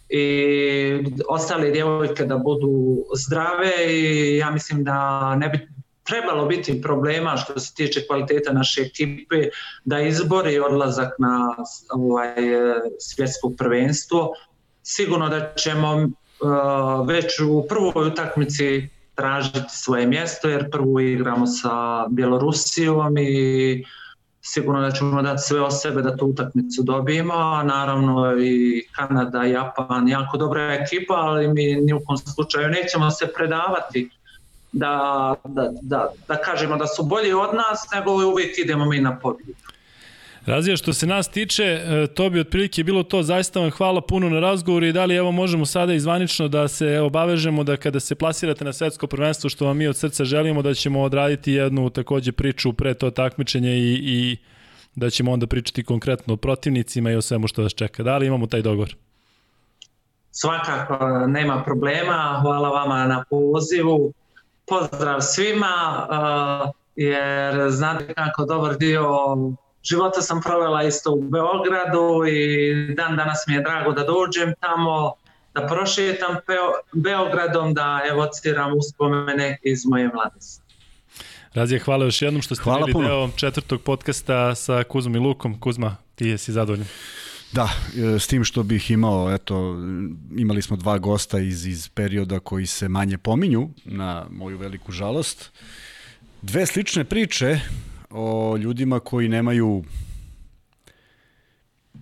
i ostale djevojke da budu zdrave i ja mislim da ne bi trebalo biti problema što se tiče kvaliteta naše ekipe da izbori odlazak na ovaj svjetsko prvenstvo. Sigurno da ćemo uh, već u prvoj utakmici tražiti svoje mjesto jer prvo igramo sa Bjelorusijom i sigurno da ćemo dati sve o sebe da tu utakmicu dobijemo, a naravno i Kanada Japan, jako dobra ekipa, ali mi ni u kom slučaju nećemo se predavati da, da, da, da kažemo da su bolji od nas, nego uvijek idemo mi na pobjedu. Razija, što se nas tiče, e, to bi otprilike bilo to. Zaista vam hvala puno na razgovoru i da li evo možemo sada izvanično da se obavežemo da kada se plasirate na svetsko prvenstvo, što vam mi od srca želimo, da ćemo odraditi jednu takođe priču pre to takmičenje i, i da ćemo onda pričati konkretno o protivnicima i o svemu što vas čeka. Da li imamo taj dogovor? Svakako, nema problema. Hvala vama na pozivu. Pozdrav svima, uh, jer znate kako dobar dio života sam provela isto u Beogradu i dan danas mi je drago da dođem tamo da prošetam Beogradom, da evociram uspomene iz moje mladosti. Razija, hvala još jednom što ste hvala bili puno. deo četvrtog podcasta sa Kuzmom i Lukom. Kuzma, ti jesi zadovoljan? Da, e, s tim što bih imao, eto, imali smo dva gosta iz, iz perioda koji se manje pominju, na moju veliku žalost. Dve slične priče o ljudima koji nemaju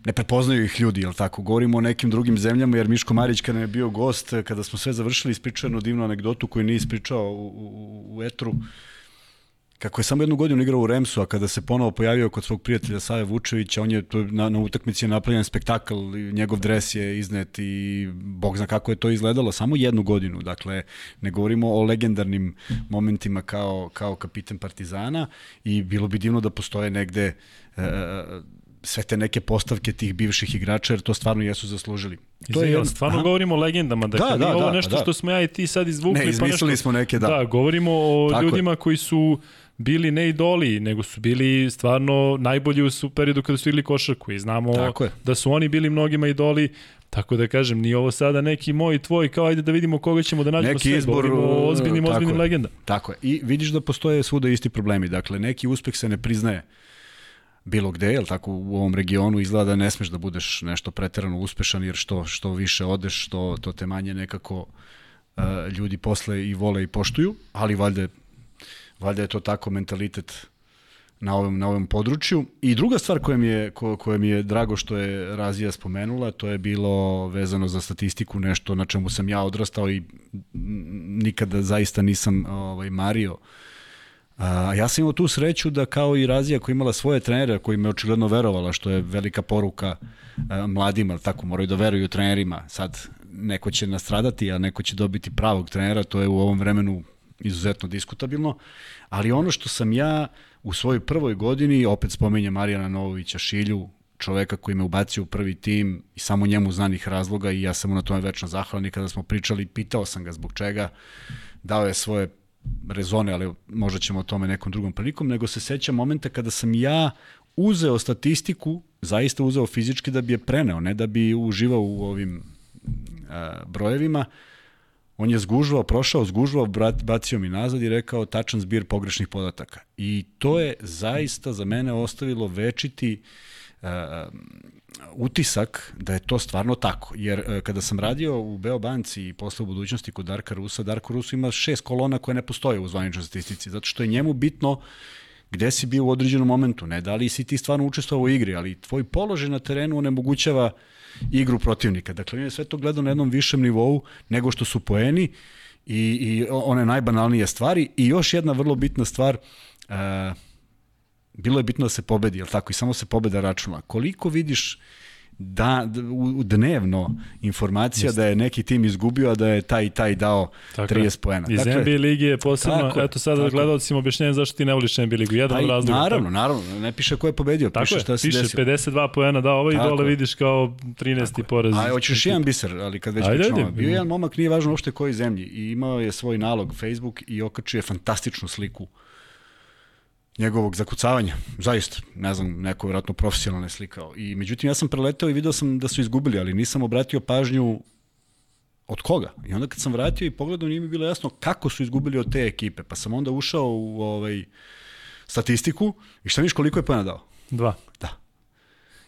ne prepoznaju ih ljudi, jel tako? Govorimo o nekim drugim zemljama, jer Miško Marić kada je bio gost, kada smo sve završili, ispričao jednu divnu anegdotu koju nije ispričao u, u, u Etru, kako je samo jednu godinu igrao u Remsu, a kada se ponovo pojavio kod svog prijatelja Save Vučevića, on je to na, na utakmici je napravljen spektakl, njegov dres je iznet i bog zna kako je to izgledalo, samo jednu godinu, dakle ne govorimo o legendarnim momentima kao, kao kapiten Partizana i bilo bi divno da postoje negde e, sve te neke postavke tih bivših igrača, jer to stvarno jesu zaslužili. To je stvarno aha. govorimo o legendama, dakle da, da, nije ovo da, nešto da. što smo ja i ti sad izvukli. Ne, izmislili pa nešto, smo neke, da. Da, govorimo o Tako ljudima je. koji su bili ne idoli, nego su bili stvarno najbolji u periodu kada su igli košarku i znamo da su oni bili mnogima idoli, Tako da kažem, ni ovo sada neki moj tvoj, kao ajde da vidimo koga ćemo da nađemo neki sve, izbor, o ozbiljnim, ozbiljnim legendama. Tako je. I vidiš da postoje svuda isti problemi. Dakle, neki uspeh se ne priznaje bilo gde, jel tako u ovom regionu izgleda da ne smeš da budeš nešto preterano uspešan jer što, što više odeš, što, to te manje nekako uh, ljudi posle i vole i poštuju, ali valjda, valjda je to tako mentalitet na ovom, na ovom području. I druga stvar koja mi, je, ko, koja mi je drago što je Razija spomenula, to je bilo vezano za statistiku, nešto na čemu sam ja odrastao i nikada zaista nisam ovaj, mario uh, A, ja sam imao tu sreću da kao i Razija koja imala svoje trenere koji me očigledno verovala, što je velika poruka a, mladima, tako moraju da veruju trenerima. Sad neko će nastradati, a neko će dobiti pravog trenera, to je u ovom vremenu izuzetno diskutabilno, ali ono što sam ja u svojoj prvoj godini, opet spomenja Marijana Novovića Šilju, čoveka koji me ubacio u prvi tim i samo njemu znanih razloga i ja sam mu na tome večno zahvalan i kada smo pričali, pitao sam ga zbog čega, dao je svoje rezone, ali možda ćemo o tome nekom drugom prilikom, nego se sećam momenta kada sam ja uzeo statistiku, zaista uzeo fizički da bi je preneo, ne da bi uživao u ovim a, brojevima, on je zgužvao, prošao, zgužvao, brat, bacio mi nazad i rekao tačan zbir pogrešnih podataka. I to je zaista za mene ostavilo večiti utisak da je to stvarno tako. Jer uh, kada sam radio u Beobanci i posle u budućnosti kod Darka Rusa, Darko Rus ima šest kolona koje ne postoje u zvaničnoj statistici, zato što je njemu bitno gde si bio u određenom momentu, ne da li si ti stvarno učestvovao u igri, ali tvoj položaj na terenu onemogućava igru protivnika. Dakle, on je sve to gledao na jednom višem nivou nego što su poeni i, i one najbanalnije stvari. I još jedna vrlo bitna stvar, uh, bilo je bitno da se pobedi, jel tako? I samo se pobeda računa. Koliko vidiš da, u, dnevno informacija Just. da je neki tim izgubio, a da je taj i taj dao tako 30 poena. Iz dakle, NBA ligi je posebno, tako, eto sada gledalcima objašnjenje zašto ti ne voliš NBA ligu. Jedan od razloga. Naravno, tako. naravno, ne piše ko je pobedio, tako piše šta se piše desilo. 52 poena dao ovaj i dole vidiš kao 13. poraz. A hoćeš jedan biser, ali kad već Ajde, pričamo. Bio jedan momak, nije važno uopšte koji zemlji i imao je svoj nalog Facebook i okačio je fantastičnu sliku njegovog zakucavanja, zaista, ne znam, neko vjerojatno profesionalno je slikao. I međutim, ja sam preletao i video sam da su izgubili, ali nisam obratio pažnju od koga. I onda kad sam vratio i pogledao, nije mi bilo jasno kako su izgubili od te ekipe. Pa sam onda ušao u ovaj, statistiku i šta miš koliko je pojena dao? Dva. Da.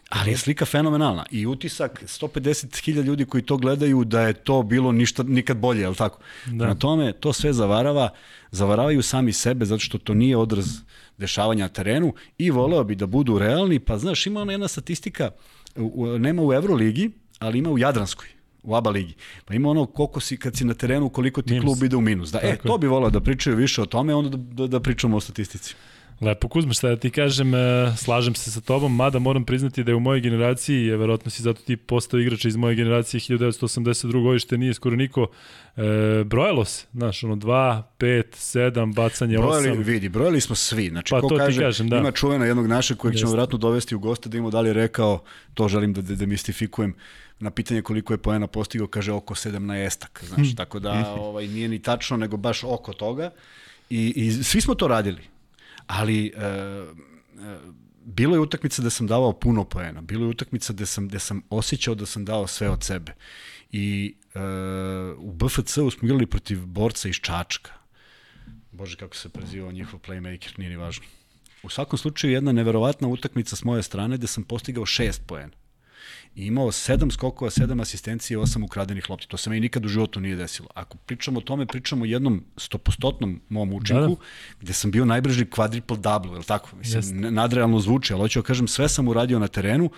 Ali je slika fenomenalna i utisak 150.000 ljudi koji to gledaju da je to bilo ništa nikad bolje, je li tako? Da. Na tome to sve zavarava, zavaravaju sami sebe zato što to nije odraz dešavanja na terenu i voleo bi da budu realni, pa znaš, ima ona jedna statistika, nema u Euroligi, ali ima u Jadranskoj u ABA ligi. Pa ima ono koliko si, kad si na terenu, koliko ti minus. klub ide u minus. Da, e, to bi volao da pričaju više o tome, onda da, da, da pričamo o statistici. Lepo Kuzma, šta da ti kažem, e, slažem se sa tobom, mada moram priznati da je u mojoj generaciji, je verovatno si zato ti postao igrač iz moje generacije 1982. godište, nije skoro niko, e, brojalo se, znaš, ono 2, 5, 7, bacanje brojali, 8. Vidi, brojali smo svi, znači pa, ko to kaže, kažem, da. ima čuvena jednog našeg kojeg ćemo vjerojatno dovesti u goste da ima da li je rekao, to želim da, da demistifikujem, na pitanje koliko je poena postigao, kaže oko 17-ak, znaš, hmm. tako da ovaj, nije ni tačno, nego baš oko toga. I, I svi smo to radili ali e, e, bilo je utakmica da sam davao puno poena, bilo je utakmica da sam, da sam osjećao da sam dao sve od sebe. I uh, u BFC-u smo igrali protiv borca iz Čačka. Bože, kako se prezivao njihov playmaker, nije ni važno. U svakom slučaju, jedna neverovatna utakmica s moje strane gde sam postigao šest poena i imao sedam skokova, sedam asistencija i osam ukradenih lopti. To se meni nikad u životu nije desilo. Ako pričamo o tome, pričamo o jednom stopostotnom mom učinku, da, da. gde sam bio najbrži quadruple double, je li tako? Mislim, Jest. nadrealno zvuči, ali hoću da kažem, sve sam uradio na terenu.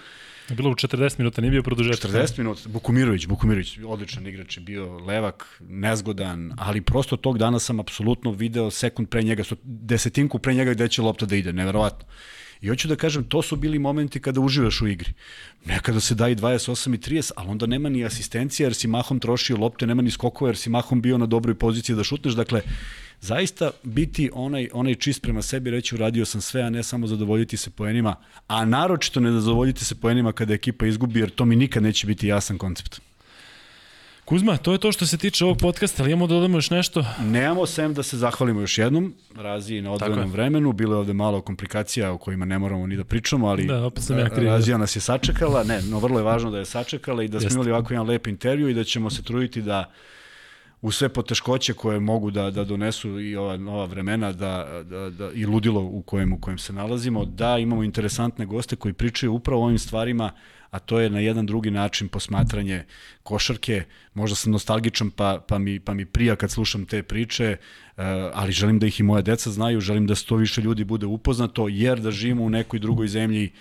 Bilo u 40 minuta, nije bio produžetak. 40 minuta, Bukumirović, Bukumirović, odličan igrač je bio, levak, nezgodan, ali prosto tog dana sam apsolutno video sekund pre njega, desetinku pre njega gde će lopta da ide, neverovatno. I hoću da kažem, to su bili momenti kada uživaš u igri. Nekada se da i 28 i 30, ali onda nema ni asistencija jer si mahom trošio lopte, nema ni skokova jer si mahom bio na dobroj poziciji da šutneš. Dakle, zaista biti onaj, onaj čist prema sebi, reći uradio sam sve, a ne samo zadovoljiti se poenima, a naročito ne zadovoljiti se poenima kada ekipa izgubi, jer to mi nikad neće biti jasan koncept. Kuzma, to je to što se tiče ovog podcasta, ali imamo da dodamo još nešto? Nemamo, sem da se zahvalimo još jednom, Raziji na odvojenom vremenu, bilo je ovde malo komplikacija o kojima ne moramo ni da pričamo, ali da, opet sam ja Razija nas je sačekala, ne, no vrlo je važno da je sačekala i da smo imali ovako jedan lep intervju i da ćemo se truditi da u sve poteškoće koje mogu da, da donesu i ova nova vremena da, da, da, i ludilo u kojem, u kojem se nalazimo, da imamo interesantne goste koji pričaju upravo o ovim stvarima, a to je na jedan drugi način posmatranje košarke. Možda sam nostalgičan pa, pa, mi, pa mi prija kad slušam te priče, eh, ali želim da ih i moja deca znaju, želim da sto više ljudi bude upoznato, jer da živimo u nekoj drugoj zemlji,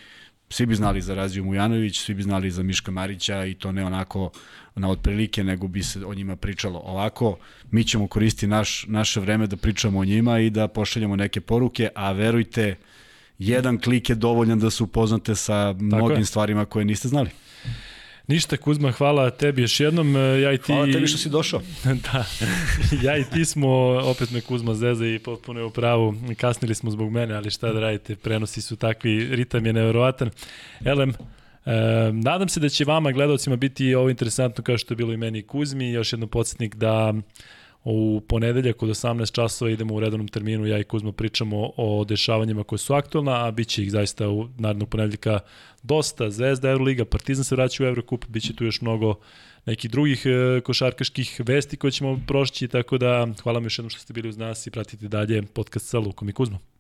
svi bi znali za Raziju Mujanović, svi bi znali za Miška Marića i to ne onako na otprilike, nego bi se o njima pričalo ovako. Mi ćemo koristiti naš, naše vreme da pričamo o njima i da pošaljamo neke poruke, a verujte, jedan klik je dovoljan da se upoznate sa mnogim stvarima koje niste znali. Ništa, Kuzma, hvala tebi još jednom. E, ja i ti... Hvala tebi što si došao. <laughs> da, ja i ti smo, opet me Kuzma zeza i potpuno je u pravu. Kasnili smo zbog mene, ali šta da radite, prenosi su takvi, ritam je neverovatan. Elem, E, nadam se da će vama, gledalcima, biti ovo interesantno kao što je bilo i meni i Kuzmi. Još jedno podsjetnik da U ponedeljak od 18 časova idemo u redovnom terminu, ja i Kuzma pričamo o dešavanjima koje su aktualna, a bit će ih zaista u narednog ponedeljka dosta. Zvezda, Euroliga, Partizan se vraća u Eurocup, bit će tu još mnogo nekih drugih e, košarkaških vesti koje ćemo prošći, tako da hvala vam još jednom što ste bili uz nas i pratite dalje podcast sa Lukom i Kuzmom.